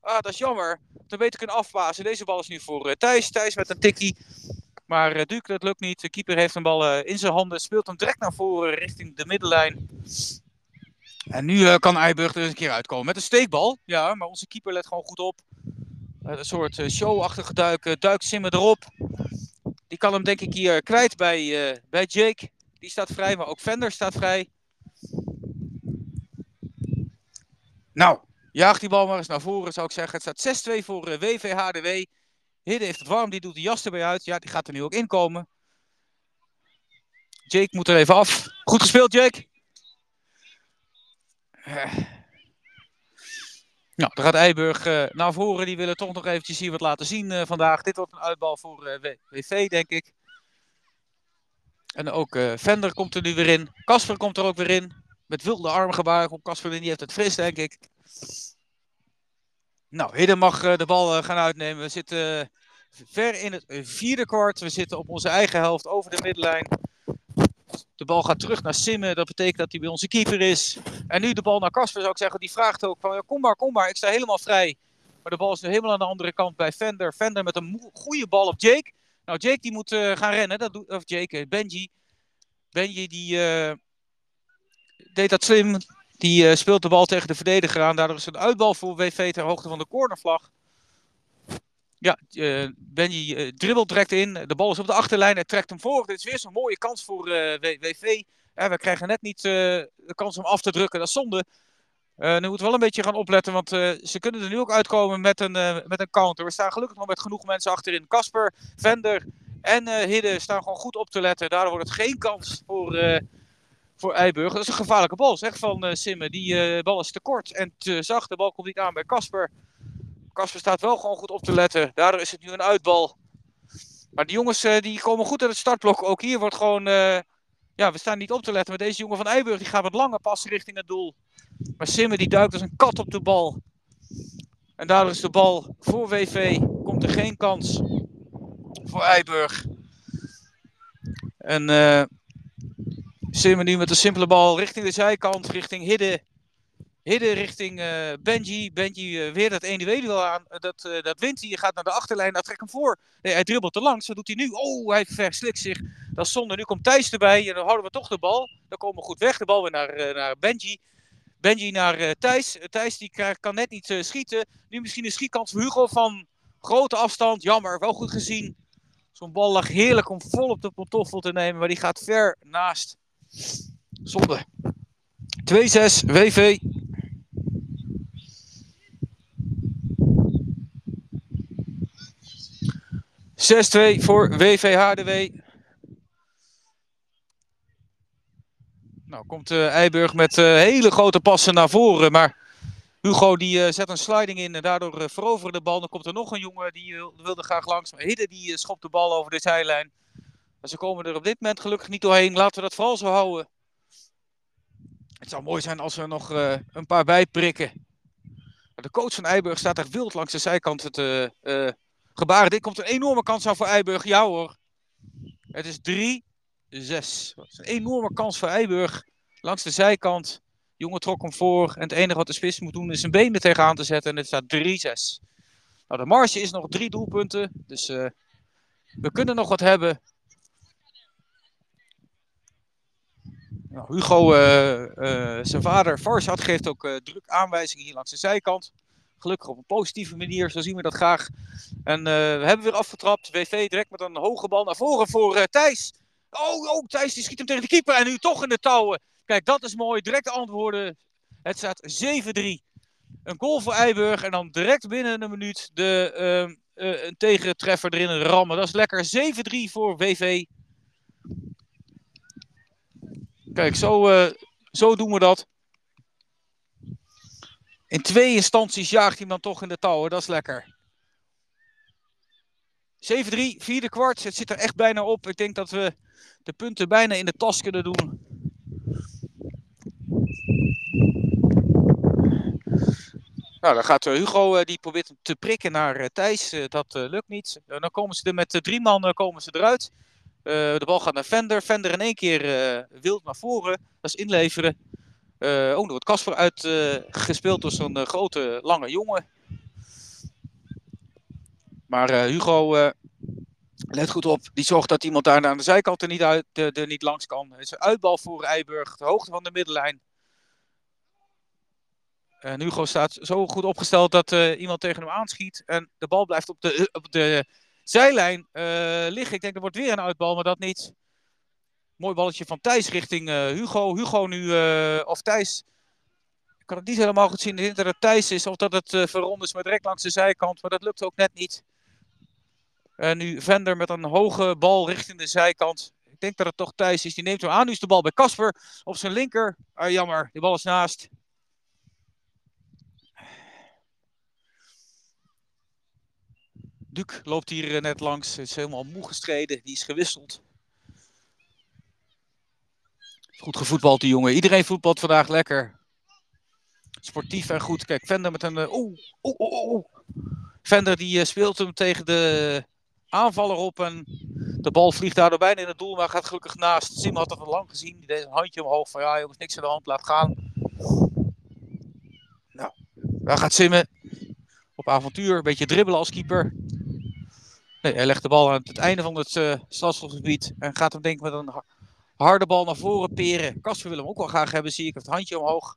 Ah, dat is jammer. Dan beter kunnen afpassen. Deze bal is nu voor Thijs. Thijs met een tikkie. Maar Duke, dat lukt niet. De keeper heeft een bal in zijn handen. Speelt hem direct naar voren richting de middenlijn. En nu uh, kan Eiburg er eens een keer uitkomen met een steekbal. Ja, maar onze keeper let gewoon goed op. Een soort uh, showachtige duik. duikt Simmer erop. Die kan hem denk ik hier kwijt bij, bij Jake. Die staat vrij, maar ook Vender staat vrij. Nou, jaag die bal maar eens naar voren zou ik zeggen. Het staat 6-2 voor WVHDW. Hidde heeft het warm, die doet de jas erbij uit. Ja, die gaat er nu ook inkomen. Jake moet er even af. Goed gespeeld, Jake. Nou, dan gaat Eiburg uh, naar voren. Die willen toch nog eventjes hier wat laten zien uh, vandaag. Dit wordt een uitbal voor WV, denk ik. En ook Vender komt er nu weer in. Kasper komt er ook weer in. Met wilde armgebaar komt Kasper in. Die heeft het fris, denk ik. Nou, Hidden mag de bal gaan uitnemen. We zitten ver in het vierde kwart. We zitten op onze eigen helft over de middenlijn. De bal gaat terug naar Simmen. Dat betekent dat hij bij onze keeper is. En nu de bal naar Kasper zou ik zeggen. Die vraagt ook van ja, kom maar, kom maar. Ik sta helemaal vrij. Maar de bal is nu helemaal aan de andere kant bij Fender. Fender met een goede bal op Jake. Nou, Jake die moet uh, gaan rennen. Dat of Jake, Benji. Benji die uh, deed dat slim. Die speelt de bal tegen de verdediger aan. Daardoor is een uitbal voor WV ter hoogte van de cornervlag. Ja, uh, Benji uh, dribbelt direct in. De bal is op de achterlijn. Hij trekt hem voor. Dit is weer zo'n mooie kans voor uh, WV. we krijgen net niet de kans om af te drukken. Dat is zonde. nu moeten we wel een beetje gaan opletten. Want ze kunnen er nu ook uitkomen met een, met een counter. We staan gelukkig nog met genoeg mensen achterin. Kasper, Vender en Hidde staan gewoon goed op te letten. Daardoor wordt het geen kans voor, voor Eiburg. Dat is een gevaarlijke bal, zeg van Simmen. Die bal is te kort en te zacht. De bal komt niet aan bij Kasper. Kasper staat wel gewoon goed op te letten. Daardoor is het nu een uitbal. Maar die jongens uh, die komen goed uit het startblok. Ook hier wordt gewoon... Uh, ja, we staan niet op te letten. Maar deze jongen van Eiburg die gaat wat langer passen richting het doel. Maar Simmer die duikt als een kat op de bal. En daardoor is de bal voor WV. Komt er geen kans voor Eiburg. En uh, Simmer nu met een simpele bal richting de zijkant. Richting Hidde. Hidden richting uh, Benji. Benji uh, weer dat individueel aan. Uh, dat, dat wint hij. Gaat naar de achterlijn. Nou, trekt hem voor. Nee, hij dribbelt te langs. Wat doet hij nu? Oh, hij verslikt zich. Dat is zonde. Nu komt Thijs erbij. En dan houden we toch de bal. Dan komen we goed weg. De bal weer naar, naar Benji. Benji naar Thijs. Thijs die kan net niet schieten. Nu misschien een schietkans voor Hugo van grote afstand. Jammer. Wel goed gezien. Zo'n bal lag heerlijk om vol op de pantoffel te nemen, maar die gaat ver naast. Zonde. 2-6, WV. Zes twee voor WVHDW. Nou, komt uh, Eiburg met uh, hele grote passen naar voren. Maar Hugo die uh, zet een sliding in en daardoor uh, veroveren de bal. Dan komt er nog een jongen die wil, wilde graag langs. Maar Hidde die schopt de bal over de zijlijn. En ze komen er op dit moment gelukkig niet doorheen. Laten we dat vooral zo houden. Het zou mooi zijn als we nog een paar bijprikken. De coach van Eiburg staat echt wild langs de zijkant te gebaren. Dit komt een enorme kans aan voor Eiburg. Ja hoor. Het is 3-6. Het is een enorme kans voor Eiburg. Langs de zijkant. Jongen trok hem voor. En het enige wat de spits moet doen is zijn benen tegenaan te zetten. En het staat 3-6. Nou, de marge is nog drie doelpunten. Dus uh, we kunnen nog wat hebben. Nou, Hugo, uh, uh, zijn vader Farsad, geeft ook druk aanwijzingen hier langs de zijkant. Gelukkig op een positieve manier, zo zien we dat graag. En we hebben weer afgetrapt. WV direct met een hoge bal naar voren voor Thijs. Oh, oh, Thijs die schiet hem tegen de keeper en nu toch in de touwen. Kijk, dat is mooi. Direct antwoorden. Het staat 7-3. Een goal voor Eiburg. En dan direct binnen een minuut de, uh, uh, een tegentreffer erin rammen. Dat is lekker. 7-3 voor WV. Kijk, zo, zo doen we dat. In twee instanties jaagt hij dan toch in de touwen. Dat is lekker. 7-3, vierde kwart. Het zit er echt bijna op. Ik denk dat we de punten bijna in de tas kunnen doen. Nou, dan gaat Hugo, uh, die probeert hem te prikken naar uh, Thijs. Dat lukt niet. dan komen ze er met drie man komen ze eruit. de bal gaat naar Vender. Vender in één keer wild naar voren. Dat is inleveren. Oh, er wordt Casper uitgespeeld door zo'n grote, lange jongen. Maar Hugo, let goed op. Die zorgt dat iemand daar aan de zijkant er niet, uit, er niet langs kan. Het is een uitbal voor Eiburg. De hoogte van de middenlijn. En Hugo staat zo goed opgesteld dat uh, iemand tegen hem aanschiet. En de bal blijft op de, op de zijlijn uh, liggen. Ik denk er wordt weer een uitbal, maar dat niet. Mooi balletje van Thijs richting uh, Hugo. Hugo nu, of Thijs. Ik kan het niet helemaal goed zien. Ik dat het Thijs is of dat het uh, Veron is, maar direct langs de zijkant. Maar dat lukt ook net niet. En nu Vender met een hoge bal richting de zijkant. Ik denk dat het toch Thijs is. Die neemt hem aan. Nu is de bal bij Casper op zijn linker. Ah, jammer, die bal is naast. Duc loopt hier net langs. Is helemaal moe gestreden. Die is gewisseld. Goed gevoetbald die jongen. Iedereen voetbalt vandaag lekker. Sportief en goed. Kijk, Vender met een... Oeh, oeh, oeh, oeh. Vender die speelt hem tegen de aanvaller op. En de bal vliegt daardoor bijna in het doel. Maar gaat gelukkig naast. Sim had dat al lang gezien. Die deed een handje omhoog. Van ja jongens, niks aan de hand. Laat gaan. Nou, daar gaat Simmen. Op avontuur. Een beetje dribbelen als keeper. Nee, hij legt de bal aan het einde van het uh, en gaat hem denk ik met een harde bal naar voren peren. Kasper wil hem ook wel graag hebben, zie ik. Het handje omhoog.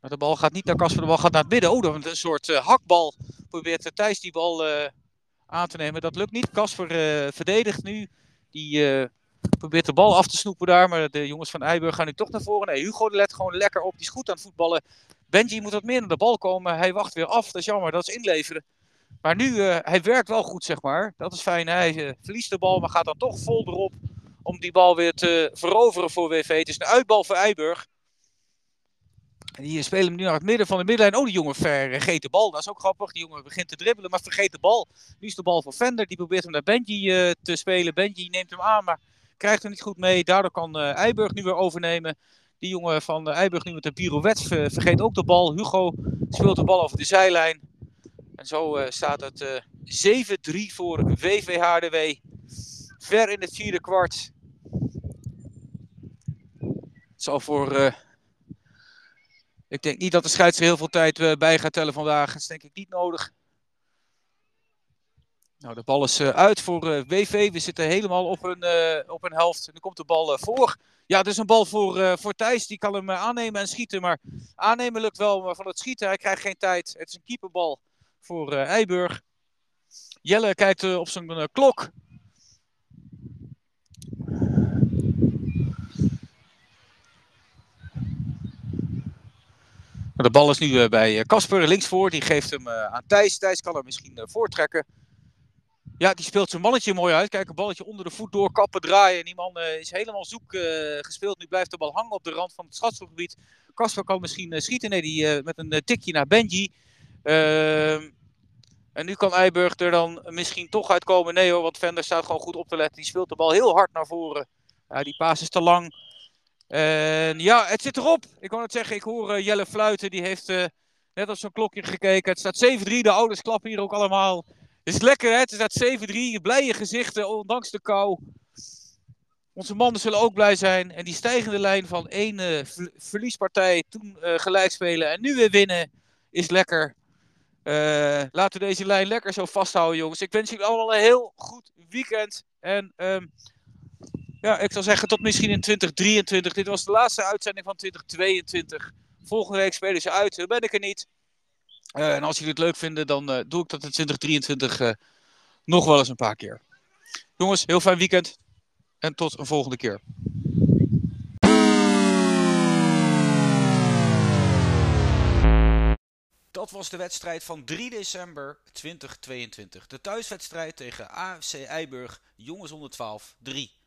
Maar de bal gaat niet naar Kasper, de bal gaat naar het midden. Oh, dan een soort uh, hakbal. Probeert Thijs die bal uh, aan te nemen. Dat lukt niet. Kasper verdedigt nu. Die probeert de bal af te snoepen daar. Maar de jongens van Eiburg gaan nu toch naar voren. Nee, Hugo let gewoon lekker op. Die is goed aan het voetballen. Benji moet wat meer naar de bal komen. Hij wacht weer af. Dat is jammer. Dat is inleveren. Maar nu, hij werkt wel goed, zeg maar. Dat is fijn. Hij verliest de bal, maar gaat dan toch vol erop om die bal weer te veroveren voor WV. Het is een uitbal voor Eiburg. En die spelen hem nu naar het midden van de middenlijn. Oh, die jongen vergeet de bal. Dat is ook grappig. Die jongen begint te dribbelen, maar vergeet de bal. Nu is de bal voor Vender. Die probeert hem naar Benji uh, te spelen. Benji neemt hem aan, maar krijgt hem niet goed mee. Daardoor kan Eiburg nu weer overnemen. Die jongen van Eiburg nu met de pirouette vergeet ook de bal. Hugo speelt de bal over de zijlijn. En zo uh, staat het uh, 7-3 voor VVHDW. Ver in het vierde kwart. Zal voor. Uh, ik denk niet dat de scheidsrechter heel veel tijd bij gaat tellen vandaag. Dat is denk ik niet nodig. Nou, de bal is uit voor WV. We zitten helemaal op een, op een helft. Nu komt de bal voor. Ja, het is een bal voor, voor Thijs. Die kan hem aannemen en schieten. Maar aannemen lukt wel, maar van het schieten, hij krijgt geen tijd. Het is een keeperbal voor Eiburg. Jelle kijkt eh, op zijn eh, klok. De bal is nu eh, bij eh, Casper linksvoor. Die geeft hem eh, aan Thijs. Thijs kan er misschien eh, voortrekken. Ja, die speelt zijn mannetje mooi uit. Kijk, een balletje onder de voet door, kappen, draaien. En die man eh, is helemaal zoek eh, gespeeld. Nu blijft de bal hangen op de rand van het schotselgebied. Casper kan misschien eh, schieten. Nee, die eh, met een eh, tikje naar Benji. Ehm, en nu kan Eiburg er dan misschien toch uitkomen. Nee hoor, want Vender staat gewoon goed op te letten. Die speelt de bal heel hard naar voren. Ja, die paas is te lang. En ja, het zit erop. Ik kan het zeggen, ik hoor eh, Jelle fluiten. Die heeft eh, net op zo'n klokje gekeken. Het staat 7-3. De ouders klappen hier ook allemaal. Het is lekker hè, het staat 7-3. Blije gezichten, ondanks de kou. Onze mannen zullen ook blij zijn. En die stijgende lijn van één eh, ver- verliespartij, toen eh, gelijk spelen en nu weer winnen, is lekker. Laten we deze lijn lekker zo vasthouden, jongens. Ik wens jullie allemaal een heel goed weekend. En ehm, ja, ik zou zeggen tot misschien in 2023. Dit was de laatste uitzending van 2022. Volgende week spelen ze uit. Dan ben ik er niet. Eh, en als jullie het leuk vinden, dan eh, doe ik dat in 2023 eh, nog wel eens een paar keer. Jongens, heel fijn weekend. En tot een volgende keer. Dat was de wedstrijd van 3 december 2022. De thuiswedstrijd tegen AFC Eiburg, jongens 112, 3.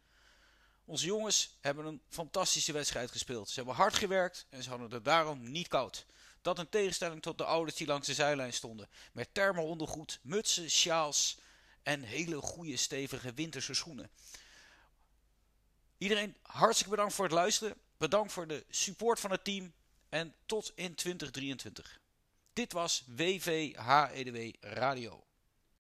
Onze jongens hebben een fantastische wedstrijd gespeeld. Ze hebben hard gewerkt en ze hadden het daarom niet koud. Dat in tegenstelling tot de ouders die langs de zijlijn stonden. Met thermo-ondergoed, mutsen, sjaals en hele goede stevige winterse schoenen. Iedereen hartstikke bedankt voor het luisteren. Bedankt voor de support van het team. En tot in 2023. Dit was WVHEDW Radio.